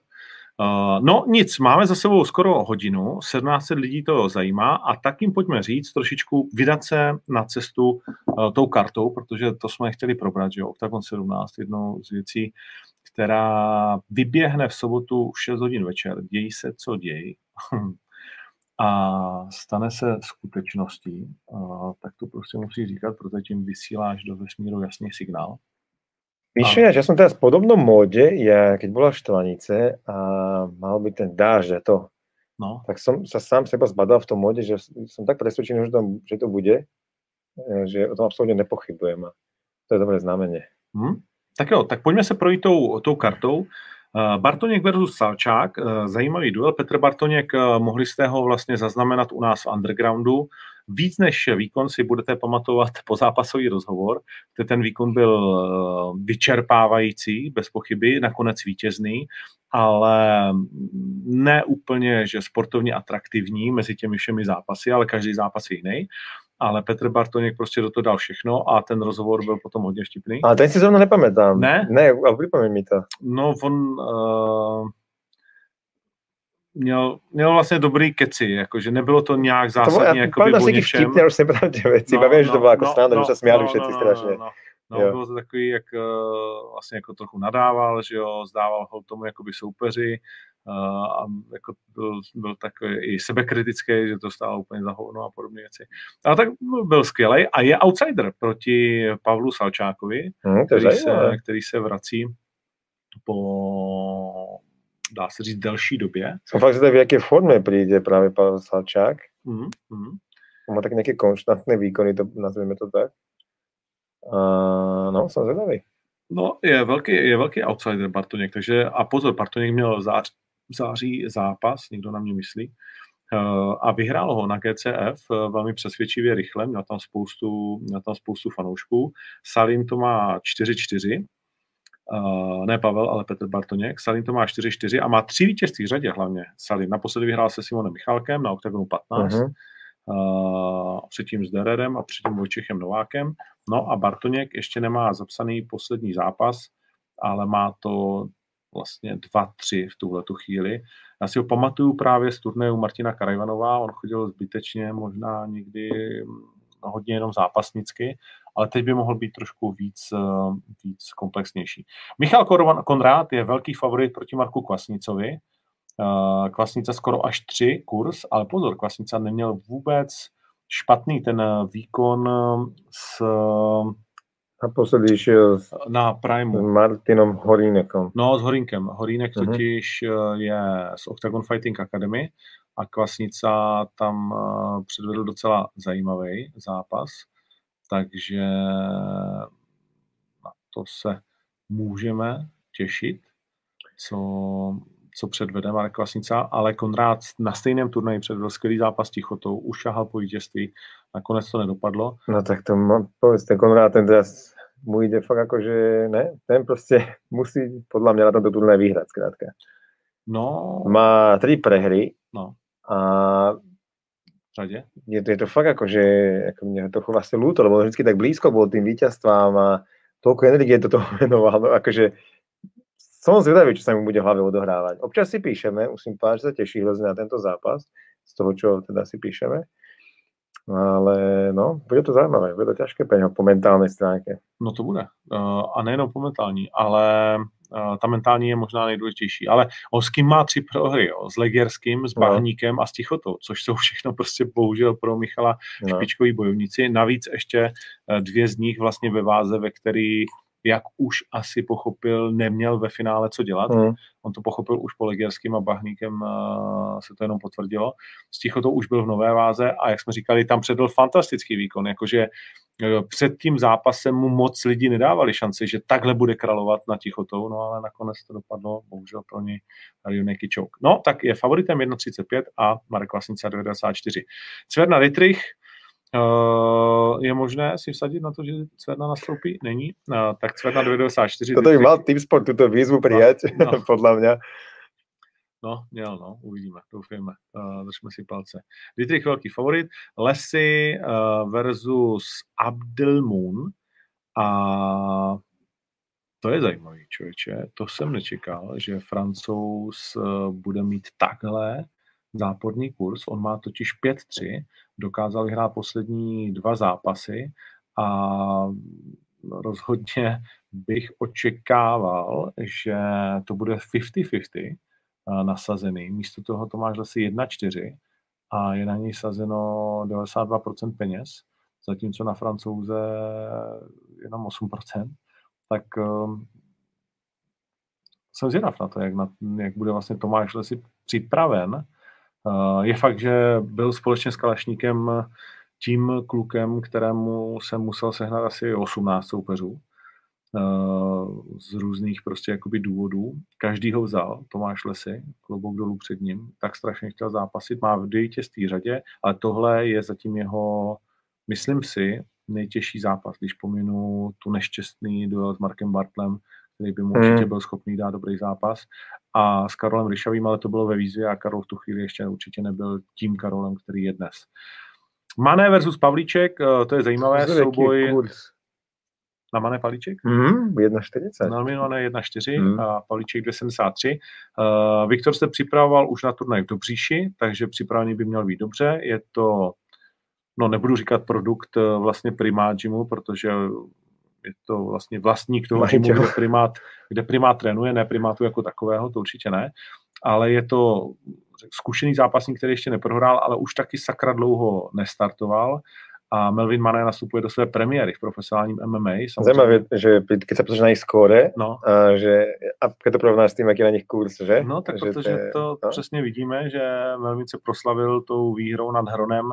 Uh, no nic, máme za sebou skoro hodinu, 1700 lidí to zajímá a tak jim pojďme říct trošičku, vydat se na cestu uh, tou kartou, protože to jsme chtěli probrat, že jo, Octagon 17, jednou z věcí, která vyběhne v sobotu v 6 hodin večer, dějí se, co dějí, a stane se skutečností, tak to prostě musí říkat, protože tím vysíláš do vesmíru jasný signál. Víš, že som teraz v podobnom móde, ja keď bola v Štvanice a mal by ten dážď a to, no. tak som sa sám seba zbadal v tom móde, že som tak presvedčený, že to, že to bude, e, že o tom absolutně nepochybujem a to je dobré znamenie. Hmm. Tak jo, tak pojďme se projít tou, tou kartou. E, Bartoněk versus Salčák, e, zajímavý duel. Petr Bartoněk, mohli jste ho vlastně zaznamenat u nás v undergroundu. Víc než výkon si budete pamatovat po zápasový rozhovor, kde ten výkon byl eh, vyčerpávající, bez pochyby, nakonec vítězný, ale ne úplně, že sportovně atraktivní mezi těmi všemi zápasy, ale každý zápas je jiný ale Petr Bartoněk prostě do toho dal všechno a ten rozhovor byl potom hodně vtipný. A ten si zrovna nepamětám. Ne? Ne, ale připomeň mi to. No, on, uh, měl, měl vlastně dobrý keci, jakože nebylo to nějak zásadně jako by něčem. Vtipně, už jsem ty věci, no, bavím, no, že to bylo jako no, sranda, no, že se směli no, všetci no, strašně. No, no, no, bylo to takový, jak uh, vlastně jako trochu nadával, že jo, zdával ho tomu jakoby soupeři a jako byl, byl takový i sebekritický, že to stálo úplně za hovno a podobné věci. Ale tak byl skvělý a je outsider proti Pavlu Salčákovi, hmm, který, se, který se vrací po dá se říct, delší době. Jsem fakt zvědavý, v jaké formě přijde právě Pavel Salčák. Mm-hmm. On má tak nějaké konštantné výkony, to, nazveme to tak. A, no, jsem zvědavý. No, je velký, je velký outsider Bartoněk, takže a pozor, Bartoněk měl zář, září zápas, někdo na mě myslí, uh, a vyhrál ho na GCF uh, velmi přesvědčivě rychle, měl tam spoustu, měl tam spoustu fanoušků. Salim to má 4-4, Uh, ne Pavel, ale Petr Bartoněk. Salim to má 4-4 a má tři vítězství v řadě hlavně. Salim naposledy vyhrál se Simonem Michalkem na OKTAGONu 15, uh-huh. uh, předtím s Dererem a předtím Vojčechem Novákem. No a Bartoněk ještě nemá zapsaný poslední zápas, ale má to vlastně 2-3 v tuhle tu chvíli. Já si ho pamatuju právě z turnaje Martina Karajvanová, on chodil zbytečně, možná někdy no, hodně jenom zápasnicky, ale teď by mohl být trošku víc, eh, víc komplexnější. Michal Konrád je velký favorit proti Marku Kvasnicovi. Eh, Kvasnica skoro až tři kurz, ale pozor, Kvasnica neměl vůbec špatný ten eh, výkon s Naposledy šel na Primu. S Martinom Horínekom. No, s Horinkem. Horínek uh-huh. totiž je z Octagon Fighting Academy a Kvasnica tam předvedl docela zajímavý zápas takže na to se můžeme těšit, co, co předvede Marek Kvasnica, ale Konrád na stejném turnaji předvedl skvělý zápas s Tichotou, ušahal po vítězství, nakonec to nedopadlo. No tak to má, povedz, ten Konrád ten teraz mu jde fakt jako, že ne, ten prostě musí podle mě na tomto turnaji vyhrát zkrátka. No. Má tři prehry no. a řadě? Je to, je to fakt jako, že jako mě to vlastně lúto, lebo vždycky tak blízko bol tým víťazstvám a toľko energie do toho venoval, no akože som zvedavý, čo sa mu bude v hlave odohrávať. Občas si píšeme, musím povedať, že sa teší hrozně na tento zápas, z toho, čo teda si píšeme. Ale no, bude to zajímavé, bude to těžké pro něho po mentální stránce. No to bude. Uh, a nejenom po mentální, ale uh, ta mentální je možná nejdůležitější. Ale kým má tři prohry, jo? s Legerským, s no. Bahníkem no. a s Tichotou, což jsou všechno prostě bohužel pro Michala no. špičkoví bojovníci. Navíc ještě uh, dvě z nich vlastně ve váze, ve který jak už asi pochopil, neměl ve finále co dělat. Mm. On to pochopil už po Legerským a Bahníkem se to jenom potvrdilo. S Tichotou už byl v nové váze a jak jsme říkali, tam předl fantastický výkon, jakože uh, před tím zápasem mu moc lidí nedávali šanci, že takhle bude kralovat na Tichotou, no ale nakonec to dopadlo, bohužel pro něj Rioneki Chouk. No, tak je favoritem 1.35 a Marek Vlastnica 2.94. Cverna Dietrich, Uh, je možné si vsadit na to, že Cverna nastoupí? Není. Uh, tak Cverna 294. To by mal tým sport tuto výzvu přijat, no, no. podle mě. No, měl, no, uvidíme, doufejme, uh, držme si palce. Dietrich velký favorit, Lesy uh, versus Abdelmoon a to je zajímavý, člověče, to jsem nečekal, že Francouz uh, bude mít takhle záporný kurz, on má totiž 5-3, dokázal vyhrát poslední dva zápasy a rozhodně bych očekával, že to bude 50-50 eh, nasazený. Místo toho to máš zase 1-4 a je na něj sazeno 92% peněz, zatímco na francouze jenom 8%. tak um, jsem zvědav na to, jak, na, jak bude vlastně Tomáš Lesi připraven. Uh, je fakt, že byl společně s Kalašníkem tím klukem, kterému jsem musel sehnat asi 18 soupeřů uh, z různých prostě jakoby důvodů. Každý ho vzal, Tomáš Lesy, klobouk dolů před ním, tak strašně chtěl zápasit, má v vítězství řadě, ale tohle je zatím jeho, myslím si, nejtěžší zápas, když pominu tu nešťastný duel s Markem Bartlem, který by mu hmm. určitě byl schopný dát dobrý zápas. A s Karolem Ryšavým, ale to bylo ve výzvě a Karol v tu chvíli ještě určitě nebyl tím Karolem, který je dnes. Mané versus Pavlíček, eh, to je zajímavé souboj. Na Mané Pavlíček? Mm, 1,40. Nominované 1,4 mm. a Pavlíček 2,73. Uh, Viktor se připravoval už na turnaj v Dobříši, takže připravený by měl být dobře. Je to, no nebudu říkat produkt eh, vlastně primát gymu, protože je to vlastně vlastník toho gymu, kde primát, kde primát trénuje, ne primátu jako takového, to určitě ne, ale je to zkušený zápasník, který ještě neprohrál, ale už taky sakra dlouho nestartoval a Melvin Mané nastupuje do své premiéry v profesionálním MMA. Zajímavé, že když se pozrieš na jejich skóre, no. a, že, a keď to porovnáš s tím, jaký je na nich kurz, že? No, tak že protože to, to no? přesně vidíme, že Melvin se proslavil tou výhrou nad Hronem,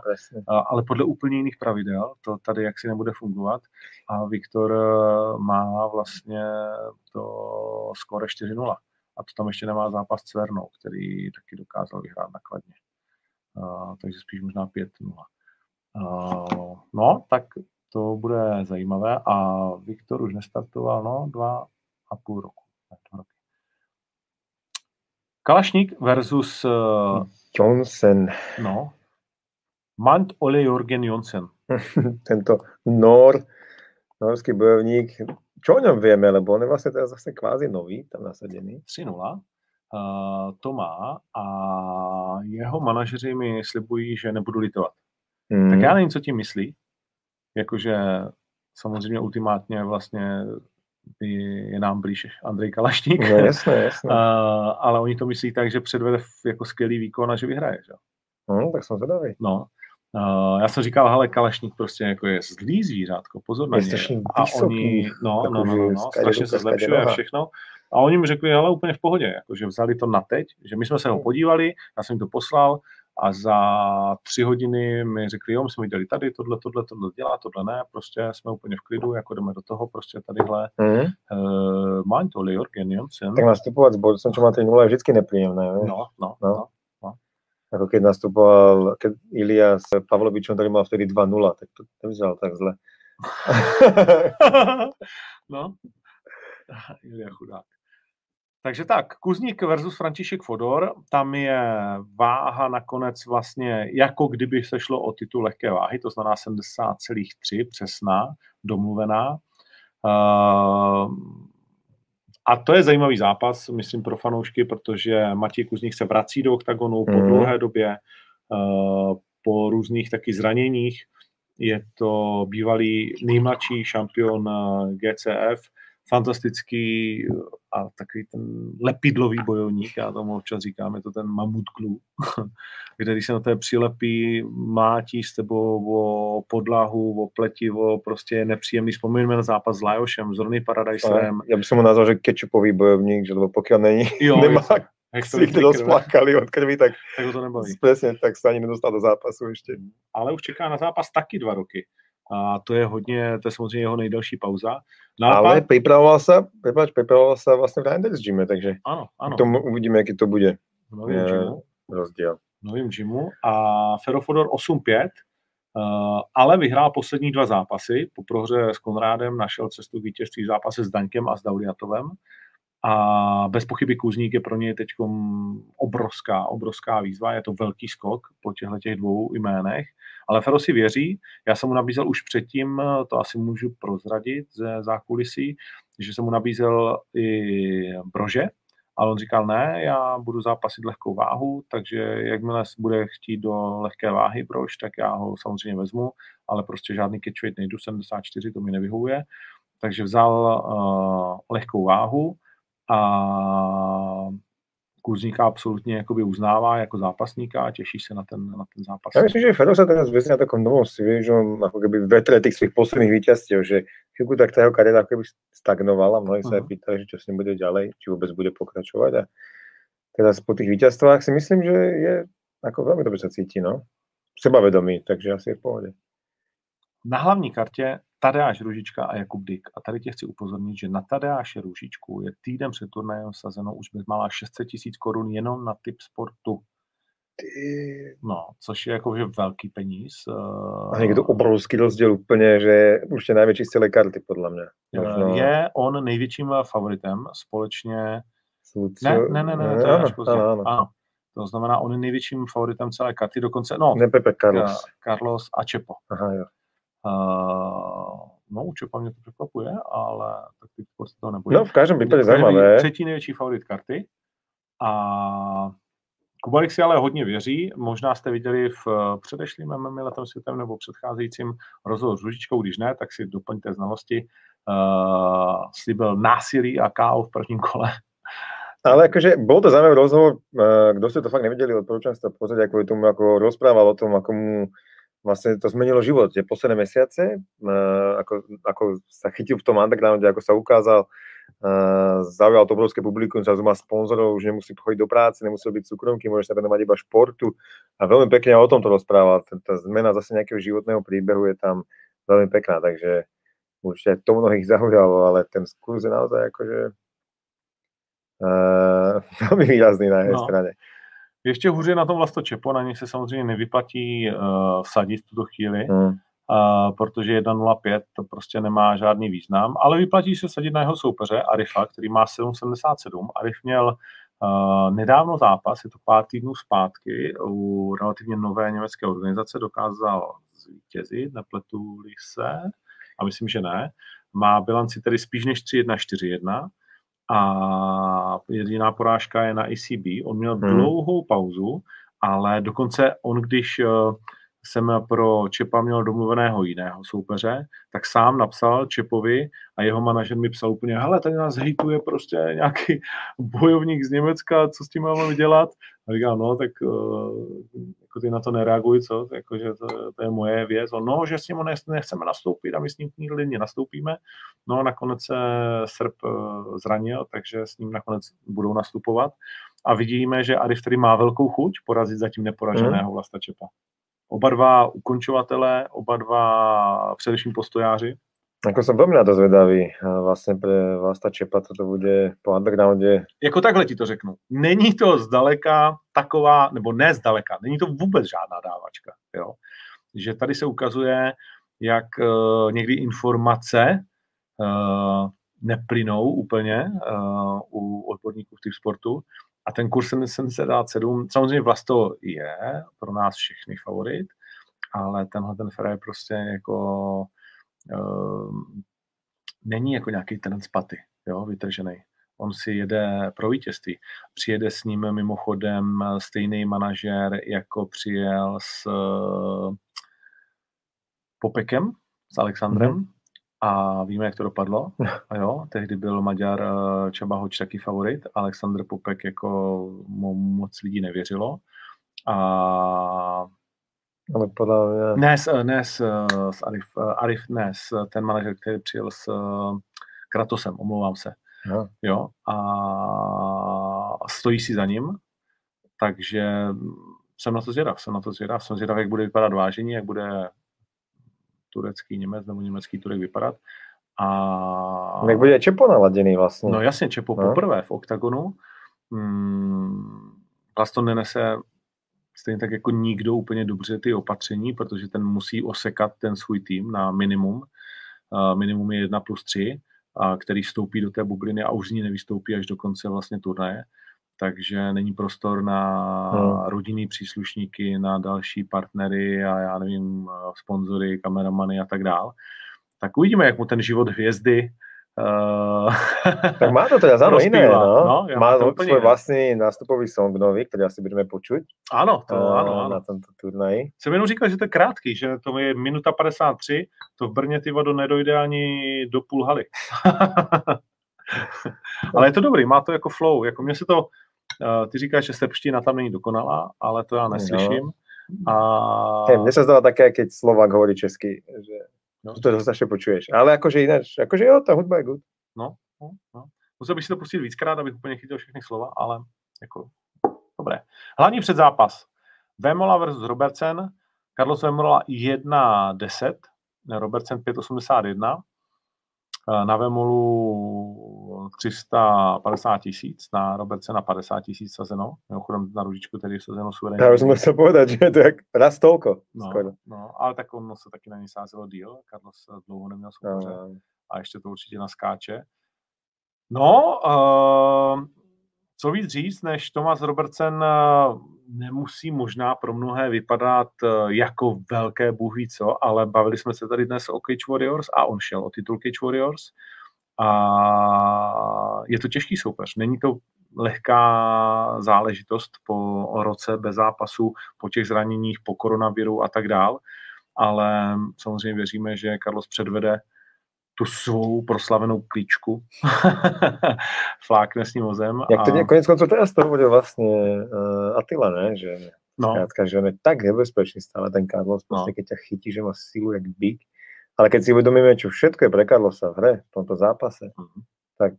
a, ale podle úplně jiných pravidel, to tady jaksi nebude fungovat a Viktor eh, má vlastně to skóre 4-0 a to tam ještě nemá zápas s Cvernou, který taky dokázal vyhrát nakladně. Uh, takže spíš možná 5-0. Uh, no, tak to bude zajímavé a Viktor už nestartoval, no, dva a půl roku. Kalašník versus uh, Jonsen. No. Mant Ole Jorgen Jonsen. Tento Nor, norský bojovník, čo o ňom vieme, lebo on je vlastne teraz zase kvázi nový, tam nasadený. 3-0. Uh, to má a jeho manažeři mi slibují, že nebudu litovat. Mm. Tak já nevím, co tím myslí. Jakože samozřejmě ultimátně vlastně je nám blíž Andrej Kalašník. No, jasné, jasné. Uh, ale oni to myslí tak, že předvede jako skvělý výkon a že vyhraje. Že? No, tak jsem zvedavý. No, Uh, já jsem říkal, hele, Kalašník prostě jako je zlý zvířátko, pozor na ně. A oni, no, no, no, no, no strašně se zlepšuje a všechno. A oni mi řekli, hele, úplně v pohodě, jako, že vzali to na teď, že my jsme se ho hmm. podívali, já jsem jim to poslal a za tři hodiny mi řekli, jo, my jsme viděli tady, tohle, tohle, tohle dělá, tohle ne, prostě jsme úplně v klidu, jako jdeme do toho, prostě tadyhle. Mm. Uh, to Jorgen Jensen. Tak nastupovat s borcem, čo máte nula, je vždycky nepříjemné. No, no, no, no. Ako keď nastupoval keď Ilia s Pavlovičom, tak mal vtedy 2-0, tak to nevyzeral tak zle. no, Ilia chudák. Takže tak, Kuzník versus František Fodor, tam je váha nakonec vlastně, jako kdyby se šlo o titul lehké váhy, to znamená 70,3 přesná, domluvená. Uh, a to je zajímavý zápas, myslím, pro fanoušky, protože Matěj Kuzník se vrací do oktagonu po mm. dlouhé době, uh, po různých taky zraněních. Je to bývalý nejmladší šampion eh, GCF, fantastický a takový ten lepidlový bojovník, já tomu občas říkám, je to ten mamut glue, kde když se na té přilepí, mátí s tebou o podlahu, o pletivo, prostě je nepříjemný. Vzpomeňme na zápas s Lajošem, s Ronny Paradiserem. Já bych mu nazval, že ketchupový bojovník, že lebo pokud není, jo, nemá si to rozplakali od krví, tak, tak to nebaví. Presne, tak se ani nedostal do zápasu ještě. Ale už čeká na zápas taky dva roky. A to je hodně, to je samozřejmě jeho nejdelší pauza. No, ale pán... pripravoval sa, prepáč, pripravoval sa vlastne v Reinders gyme, takže ano, ano. K tomu uvidíme, jaký to bude v novém gymu. rozdíl. V novém gymu a Ferofodor 8-5, uh, ale vyhrál poslední dva zápasy. Po prohře s Konrádem našel cestu vítězství v zápase s Daňkem a s Dauliatovem. A bez pochyby Kuzník je pro něj teď obrovská, obrovská výzva. Je to velký skok po těchto těch dvou jménech. Ale Fero si věří, já jsem mu nabízel už předtím, to asi můžu prozradit ze zákulisí, že jsem mu nabízel i brože, ale on říkal, ne, já budu zápasit lehkou váhu, takže jakmile bude chtít do lehké váhy brož, tak já ho samozřejmě vezmu, ale prostě žádný catchweight nejdu, 74, to mi nevyhovuje. Takže vzal uh, lehkou váhu a Kuzníka absolutně jakoby uznává jako zápasníka a těší se na ten, na ten zápas. Ja myslím, že Fero sa teraz vesí na takom novom stile, že on ako keby vetre tých svojich posledných víťazstiev, že chvíľku tak tá jeho kariéra ako keby stagnovala, mnohí sa aj Mhm. pýtali, že čo s ním bude ďalej, či vôbec bude pokračovať a teraz po tých víťazstvách si myslím, že je ako veľmi dobre sa cíti, no. Sebavedomý, takže asi je v pohode. Na hlavní kartě Tadeáš Ružička a Jakub Dyk. A tady tě chci upozornit, že na Tadeáše Ružičku je týden před turnajem sazeno už bezmála 600 tisíc korun jenom na typ sportu. Ty... No, což je jakože velký peníz. A niekto obrovský rozdiel úplne, že určite najväčší z celej karty, podľa mňa. Eh, Možno Je on největším favoritem společně... sú... Ne, ne, ne, ne, to je pozdě. áno, áno. Ano. To znamená, on je největším favoritem celé karty, dokonce, no, Ne Pepe Carlos. Ka- Carlos a Čepo. Aha, jo. Uh, no, Čepa mě to překvapuje, ale tak ty sporty to nebude. No, v každom prípade Každý zaujímavé. Třetí největší favorit karty. A Kubalík si ale hodně věří. Možná jste viděli v eh, předešlým MMA letem světem nebo předcházejícím rozhovor s Ružičkou, když ne, tak si doplňte znalosti. Uh, slíbil násilí a KO v prvním kole. Ale akože bol to zaujímavý rozhovor, eh, kto ste to fakt nevedeli, odporúčam si to pozrieť, ako tomu, ako rozprával o tom, ako mu vlastne to zmenilo život tie posledné mesiace, eh, ako, ako sa chytil v tom undergrounde, ako sa ukázal, eh, zaujal to obrovské publikum, zrazu má sponzorov, už nemusí chodiť do práce, nemusí byť súkromky, môže sa venovať iba športu a veľmi pekne o tom to rozprával. Tá, zmena zase nejakého životného príbehu je tam veľmi pekná, takže určite to mnohých zaujalo, ale ten kurz je naozaj akože Uh, velmi výrazný na jeho No. straně. Ještě hůře na tom Vlasto Čepo, na něj se samozřejmě nevyplatí uh, vsadit v tuto chvíli. Hmm. uh, protože 1.05 to prostě nemá žádný význam, ale vyplatí se sadit na jeho soupeře Arifa, který má 7.77. Arif měl uh, nedávno zápas, je to pár týdnů zpátky, u relativně nové německé organizace dokázal zvítězit, nepletu-li se, a myslím, že ne. Má bilanci tedy spíš než 3-1-4-1 a jediná porážka je na ECB. On měl Hmm. dlouhou pauzu, ale dokonce on, když uh, jsem pro Čepa měl domluveného jiného soupeře, tak sám napsal Čepovi a jeho manažer mi psal úplně, hele, tady nás hejtuje prostě nějaký bojovník z Německa, co s tím máme dělat? A říkal, no, tak uh, jako ty na to nereaguj, co? Jako, že to, to, je moje věc. On, no, že s ním nech- nechceme nastoupit a my s ním nikdy nastoupíme. No, nakonec se Srb uh, zranil, takže s ním nakonec budou nastupovat. A vidíme, že Arif tady má velkou chuť porazit zatím neporaženého Vlasta Čepa. Oba dva ukončovatele, oba dva především postojáři. Ako som veľmi na to zvedavý. A Vlastne pre Vlasta Čepa toto bude po undergrounde. Jako takhle ti to řeknu. Není to zdaleka taková, nebo ne zdaleka, není to vůbec žádná dávačka. Jo? Že tady se ukazuje, jak uh, někdy informace uh, neplynou úplně uh, u odborníků v sportu. A ten kurz 77, samozřejmě Vlasto je pro nás všechny favorit, ale tenhle ten je prostě jako není jako nějaký ten spaty, jo, vytržený. On si jede pro vítězství. Přijede s ním mimochodem stejný manažer, jako přijel s eh, Popekem, s Alexandrem. Mhm. A víme, jak to dopadlo. A jo, tehdy byl Maďar eh, Čaba Hoč taky favorit. Alexandr Popek jako mu moc lidí nevěřilo. A Ale podľa mňa... ne, s, ne s, s Arif, Arif, ne, s ten manažer, který přijel s eh, Kratosem, omlouvám se. Aha. Jo, a stojí si za ním, takže jsem na to zvědav, jsem na to zvědav, jsem zvědav, jak bude vypadat vážení, jak bude turecký Němec nebo německý Turek vypadat. A... Jak bude Čepo naladený vlastne. No jasně, Čepo No. poprvé v oktagonu. Hmm, Vlaston nenese stejně tak jako nikdo úplně dobře ty opatření, protože ten musí osekat ten svůj tým na minimum. Minimum je 1 plus 3, a který vstoupí do té bubliny a už z ní nevystoupí až do konce vlastně turnaje. Takže není prostor na Hmm. rodinný příslušníky, na další partnery a já nevím, sponzory, kameramany a tak dál. Tak uvidíme, jak mu ten život hvězdy uh, Tak má to teda áno iné, no. no, ja má svoj vlastný nástupový song nový, ktorý asi budeme počuť Ano, to eh, ano, ano. na tomto turnaji. Jsem jenom říkal, že to je krátký, že to je minuta 53, to v Brně ty vodo nedojde ani do půl haly. Ale je to dobrý, má to jako flow, jako mně se to, Uh, ty říkáš, že srbština tam není dokonalá, ale to já neslyším. No. A... Hey, mne sa zdala také, keď Slovak hovorí česky, že no. to strašně počuješ. Ale jakože jinak, jakože jo, ta hudba je good. No, no, no. Musel bych si to pustit víckrát, abych úplně chytil všechny slova, ale jako dobré. Hlavní předzápas. Vemola versus Robertsen. Carlos Vemola 1-10, Robertsen 5,81. Na Vemolu 350 tisíc, na Robertsena 50 tisíc sazeno. Mimochodem na ružičku tedy sazeno suverénně. Já už jsem se povedat, že je to jak raz tolko. No, no, ale tak ono se taky na ní sázelo díl. Carlos dlouho neměl soupeře. No. A ještě to určitě naskáče. No, uh, co víc říct, než Thomas Robertson uh, nemusí možná pro mnohé vypadat uh, jako velké bůh ví co, ale bavili jsme se tady dnes o Cage Warriors a on šel o titul Cage Warriors a je to těžký soupeř. Není to lehká záležitost po roce bez zápasu, po těch zraněních, po koronaviru a tak dál, ale samozřejmě věříme, že Carlos předvede tu svou proslavenou klíčku, flákne s ním vozem. Jak to a... konec koncov teraz to bude vlastně uh, Attila, ne? Že, no. Zkrátka, že on je tak nebezpečný stále ten Carlos, no. prostě, keď ťa chytí, že má sílu jak bík. Ale keď si uvedomíme, čo všetko je pre Carlosa v hre, v tomto zápase, mm-hmm. tak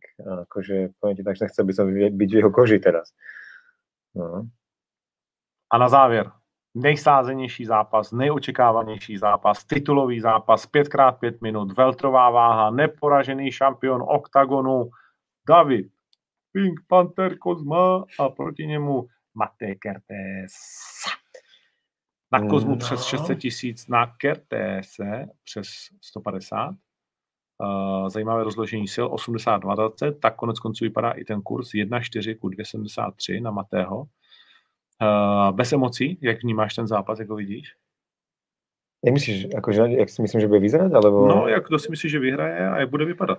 akože, poviem ti, tak nechce by som byť v jeho koži teraz. No. A na závěr, nejsázenější zápas, nejočekávanější zápas, titulový zápas, 5x5 minut, veltrová váha, neporažený šampion oktagonu, David, Pink Panther Kozma a proti němu Matej Kertéz. Na Kozmu no. přes 600 tisíc, na Kertése přes 150. Uh, zajímavé rozložení sil 82-20, tak konec konců vypadá i ten kurz 1,4 ku 273 na Matého. Uh, bez emocí, jak vnímáš ten zápas, jak ho vidíš? Jak myslíš, akože, jak si myslím, že bude vyzerať? Alebo... No, jak kdo si myslíš, že vyhraje a jak bude vypadat?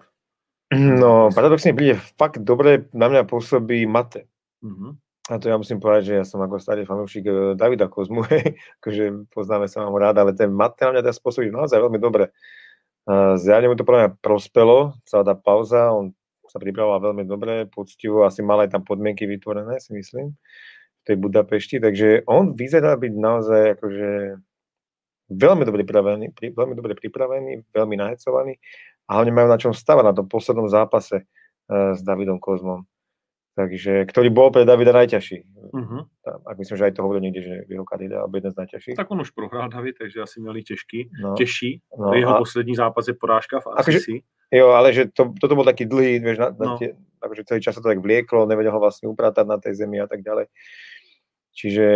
No, paradoxne príde fakt dobre, na mňa pôsobí Mate. Uh-huh. A to ja musím povedať, že ja som ako starý fanúšik eh, Davida Kozmu, akože poznáme sa mám rád, ale ten Mate na mňa teraz pôsobí naozaj veľmi dobre. Zjavne mu to pre mňa prospelo, celá tá pauza, on sa pripravoval veľmi dobre, poctivo, asi mal aj tam podmienky vytvorené, si myslím tej Budapešti, takže on vyzerá byť naozaj akože veľmi dobre pripravený, pri, veľmi dobre pripravený, veľmi nahecovaný a hlavne majú na čom stavať na tom poslednom zápase uh, s Davidom Kozmom. Takže, ktorý bol pre Davida najťažší. Uh-huh. Ak myslím, že aj to hovoril niekde, že jeho kariéra byl jeden z najťažších. Tak on už prohrál David, takže asi měli těžký, no. těžší. No, jeho a... poslední zápas je porážka v ACC. Jo, ale že to, toto bol taký dlhý, vieš, na, no. na tie, akože celý čas sa to tak vlieklo, nevedel ho vlastne upratať na tej zemi a tak ďalej. Čiže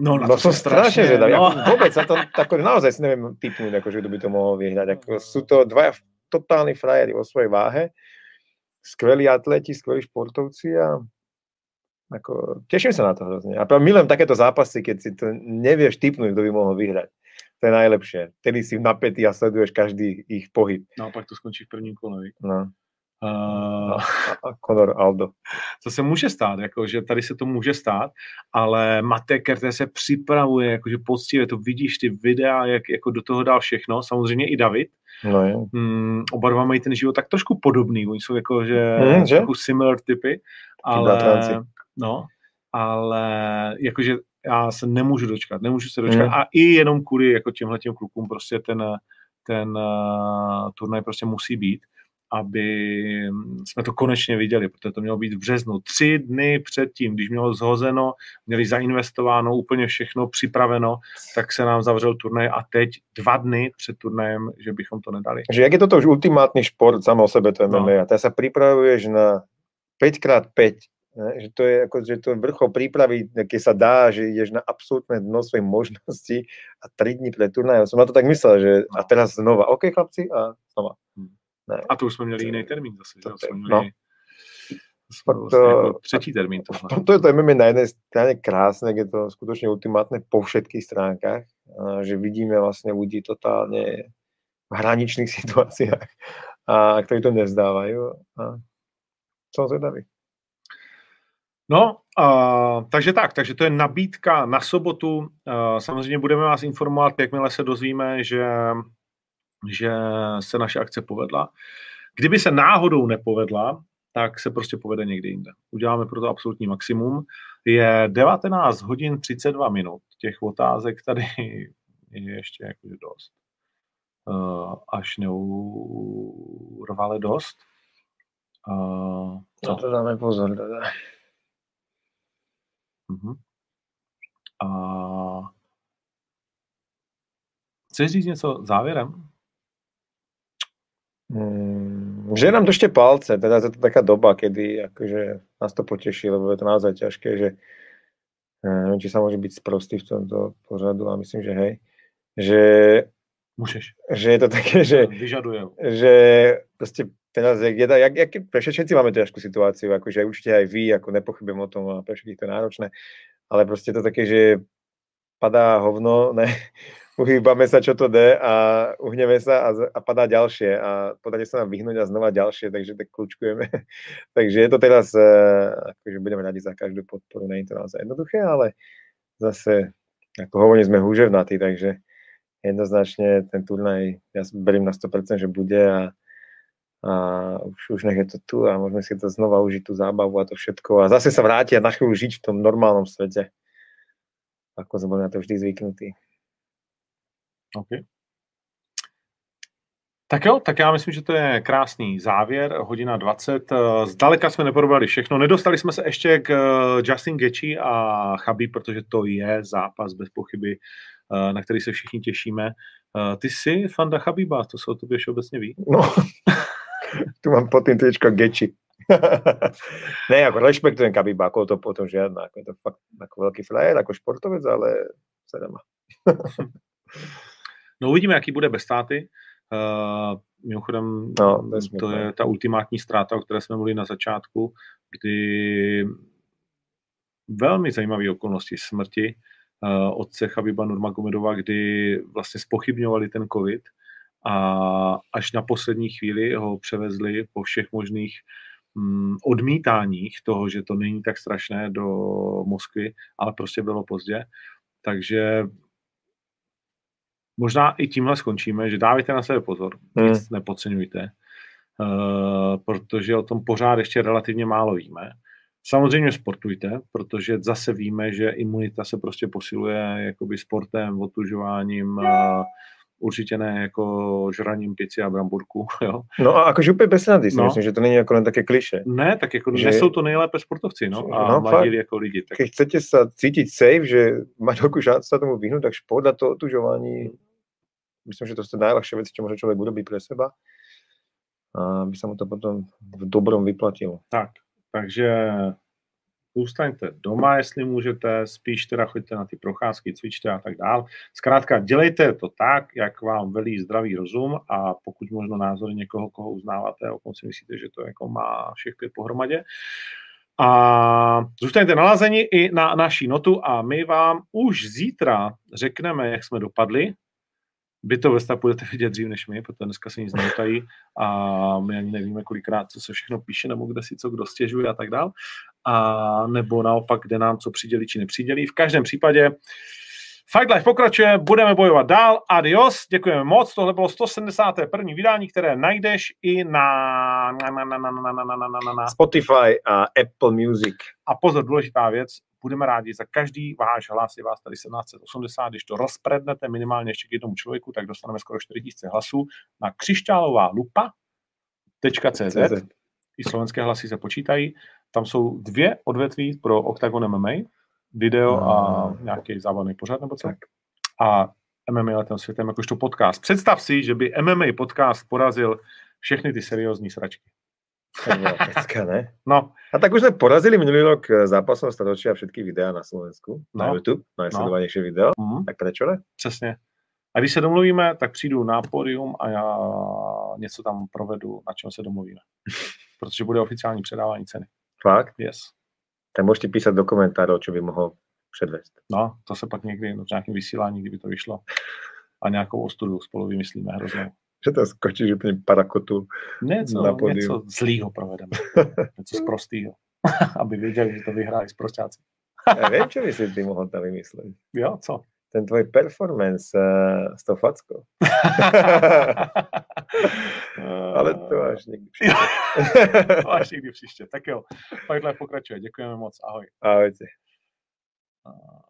No, na no to som strašne zvedavý. No. Vôbec sa to, tako, naozaj si neviem typnúť, akože kto by to mohol vyhrať. Ako, sú to dvaja totálni frajeri vo svojej váhe, skvelí atleti, skvelí športovci a ako, teším sa na to hrozne. A milujem takéto zápasy, keď si to nevieš typnúť, kto by mohol vyhrať. To je najlepšie. Tedy si napätý a sleduješ každý ich pohyb. No a pak to skončí v prvním kole. No. Uh, a Conor Aldo. To se může stát, jako, že tady se to může stát, ale Mate Kerte se připravuje, jakože poctivě, to vidíš ty videa, jak jako do toho dal všechno, samozřejmě i David. No, je. Mm, oba dva mají ten život tak trošku podobný, oni jsou jako, že, mm, že? jako similar typy, ale, no, ale jakože já se nemůžu dočkat, nemůžu se dočkat mm. a i jenom kvůli jako těmhle těm klukům prostě ten, ten uh, turnaj prostě musí být aby jsme to konečně viděli, protože to mělo být v březnu. Tři dny předtím, když mělo zhozeno, měli zainvestováno úplně všechno, připraveno, tak se nám zavřel turnaj a teď dva dny před turnajem, že bychom to nedali. Že jak je toto už ultimátní šport samo o sebe, to MMA, no. a se připravuješ na 5x5, ne? že to je ako, že to je vrchol prípravy, keď sa dá, že ideš na absolútne dno svojich možností a tri dní pred turnajom. Som na to tak myslel, že a teraz znova, OK chlapci, a znova. Ne. A to už jsme měli jiný termín zase. To, jsme měli, no. Vlastně to, jako třetí termín. Tohle. To je to MMA na jednej strane krásne, je to skutočne ultimátne po všetkých stránkach, že vidíme vlastne ľudí totálne v hraničných situáciách, a ktorí to nezdávajú. A som zvedavý. No, uh, takže tak, takže to je nabídka na sobotu. Uh, samozřejmě budeme vás informovat, jakmile se dozvíme, že že se naše akce povedla. Kdyby se náhodou nepovedla, tak se prostě povede někde jinde. Uděláme pro to absolutní maximum. Je 19 hodin 32 minut. Těch otázek tady je ještě jakože dost. Uh, až neurvale dost. Uh, co? No to dáme pozor. Teda. Uh-huh. A chceš říct něco závěrem? Hmm, že nám držte palce, teda je to taká doba, kedy akože nás to poteší, lebo je to naozaj ťažké, že neviem, či sa môže byť sprostý v tomto pořadu, ale myslím, že hej, že, Môžeš. že je to také, že, Vyžadujem. že proste teraz, jak, jak, jak, jak pre všetci máme ťažkú situáciu, akože určite aj vy, ako nepochybujem o tom, a pre všetkých to je náročné, ale proste to také, že padá hovno, ne, uhýbame sa, čo to jde a uhneme sa a, a padá ďalšie a podarí sa nám vyhnúť a znova ďalšie, takže tak kľúčkujeme. takže je to teraz, akože budeme radi za každú podporu, je to naozaj jednoduché, ale zase, ako hovorím, sme húževnatí, takže jednoznačne ten turnaj, ja berím na 100%, že bude a, a už, už nech je to tu a môžeme si to znova užiť, tú zábavu a to všetko a zase sa vrátiť a na chvíľu žiť v tom normálnom svete, ako sme na to vždy zvyknutí. Okay. Tak jo, tak já myslím, že to je krásný závěr, hodina 20. Zdaleka jsme neprobrali všechno. Nedostali jsme se ještě k Justin Gaethje a Chabí, protože to je zápas bez pochyby, na který se všichni těšíme. Ty jsi fanda Chabíba, to se o tobě všeobecně ví? No, tu mám tričko Gaethje. ne, jako rešpektujem Khabíba, ako to potom žiadna, ako je to fakt ako veľký frajer, ako športovec, ale se nemá. No uvidíme, jaký bude bez státy. Uh, mimochodem, no, to je ta ultimátní ztráta, o které jsme mluvili na začátku, kdy velmi zajímavé okolnosti smrti uh, otce Chabiba Nurmagomedova, kdy vlastně spochybňovali ten covid a až na poslední chvíli ho převezli po všech možných um, odmítáních toho, že to není tak strašné do Moskvy, ale prostě bylo pozdě. Takže možná i tímhle skončíme, že dávajte na sebe pozor, hmm. nic nepodceňujte, uh, protože o tom pořád ještě relativně málo víme. Samozřejmě sportujte, protože zase víme, že imunita se prostě posiluje jakoby sportem, otužováním, uh, určitě ne jako žraním pici a bramburku. Jo? No a akože úplně bez snady, no. myslím, že to není jako len také kliše. Ne, tak jako že... nesou to nejlépe sportovci no, a no, mladí jako lidi. Tak... Keď chcete sa cítiť safe, že veľkú šancu sa tomu vyhnúť, tak šport a to otužování myslím, že to je najľahšia vec, čo môže človek urobiť pre seba, aby sa mu to potom v dobrom vyplatilo. Tak, takže zůstaňte doma, jestli můžete, spíš teda choďte na ty procházky, cvičte a tak dál. Zkrátka, dělejte to tak, jak vám velí zdravý rozum a pokud možno názory někoho, koho uznáváte, o si myslíte, že to jako má všech pět pohromadě. A zůstaňte nalazeni i na naší notu a my vám už zítra řekneme, jak jsme dopadli vy to ve budete vidět dřív než my, protože dneska se nic neutají a my ani nevíme kolikrát, co se všechno píše, nebo kde si co kdo stěžuje a tak dál. A nebo naopak, kde nám co přidělí či nepřidělí. V každém případě Fight Life pokračuje, budeme bojovat dál. Adios, děkujeme moc. Tohle bylo 171. vydání, které najdeš i na, na, na, na, na, na, na, na, na. Spotify a Apple Music. A pozor, důležitá věc, budeme rádi za každý váš hlas, je vás tady 1780, když to rozprednete minimálně ještě k jednomu člověku, tak dostaneme skoro 4000 hlasů na křišťálová lupa.cz i slovenské hlasy se počítají. Tam jsou dvě odvětví pro Octagon MMA, video a nějaký zábavný pořad nebo co. Tak. A MMA letem světem jakožto podcast. Představ si, že by MMA podcast porazil všechny ty seriózní sračky. Pecka, ne? No. A tak už sme porazili minulý rok eh, zápasom storočia všetky videá na Slovensku, no. na YouTube, najsledovanejšie no. video, mm. tak prečo ne? Přesně. A když se domluvíme, tak přijdu na pódium a já něco tam provedu, na čem se domluvíme. Protože bude oficiální předávání ceny. Fakt? Yes. Tak můžete písať do komentárov, čo by mohl předvést. No, to se pak někdy v nějakém vysílání, kdyby to vyšlo. A nějakou ostudu spolu vymyslíme hrozně že to skočíš úplně parakotu něco, na podium. Něco zlýho provedeme. něco z prostýho. Aby věděli, že to vyhráli z prostáci. Já vím, čo by si ty mohl tam vymyslet. Jo, co? Ten tvoj performance uh, s tou fackou. Ale to až někdy příště. To až někdy příště. Tak jo, Life pokračuje. Děkujeme moc. Ahoj. Ahojte. A-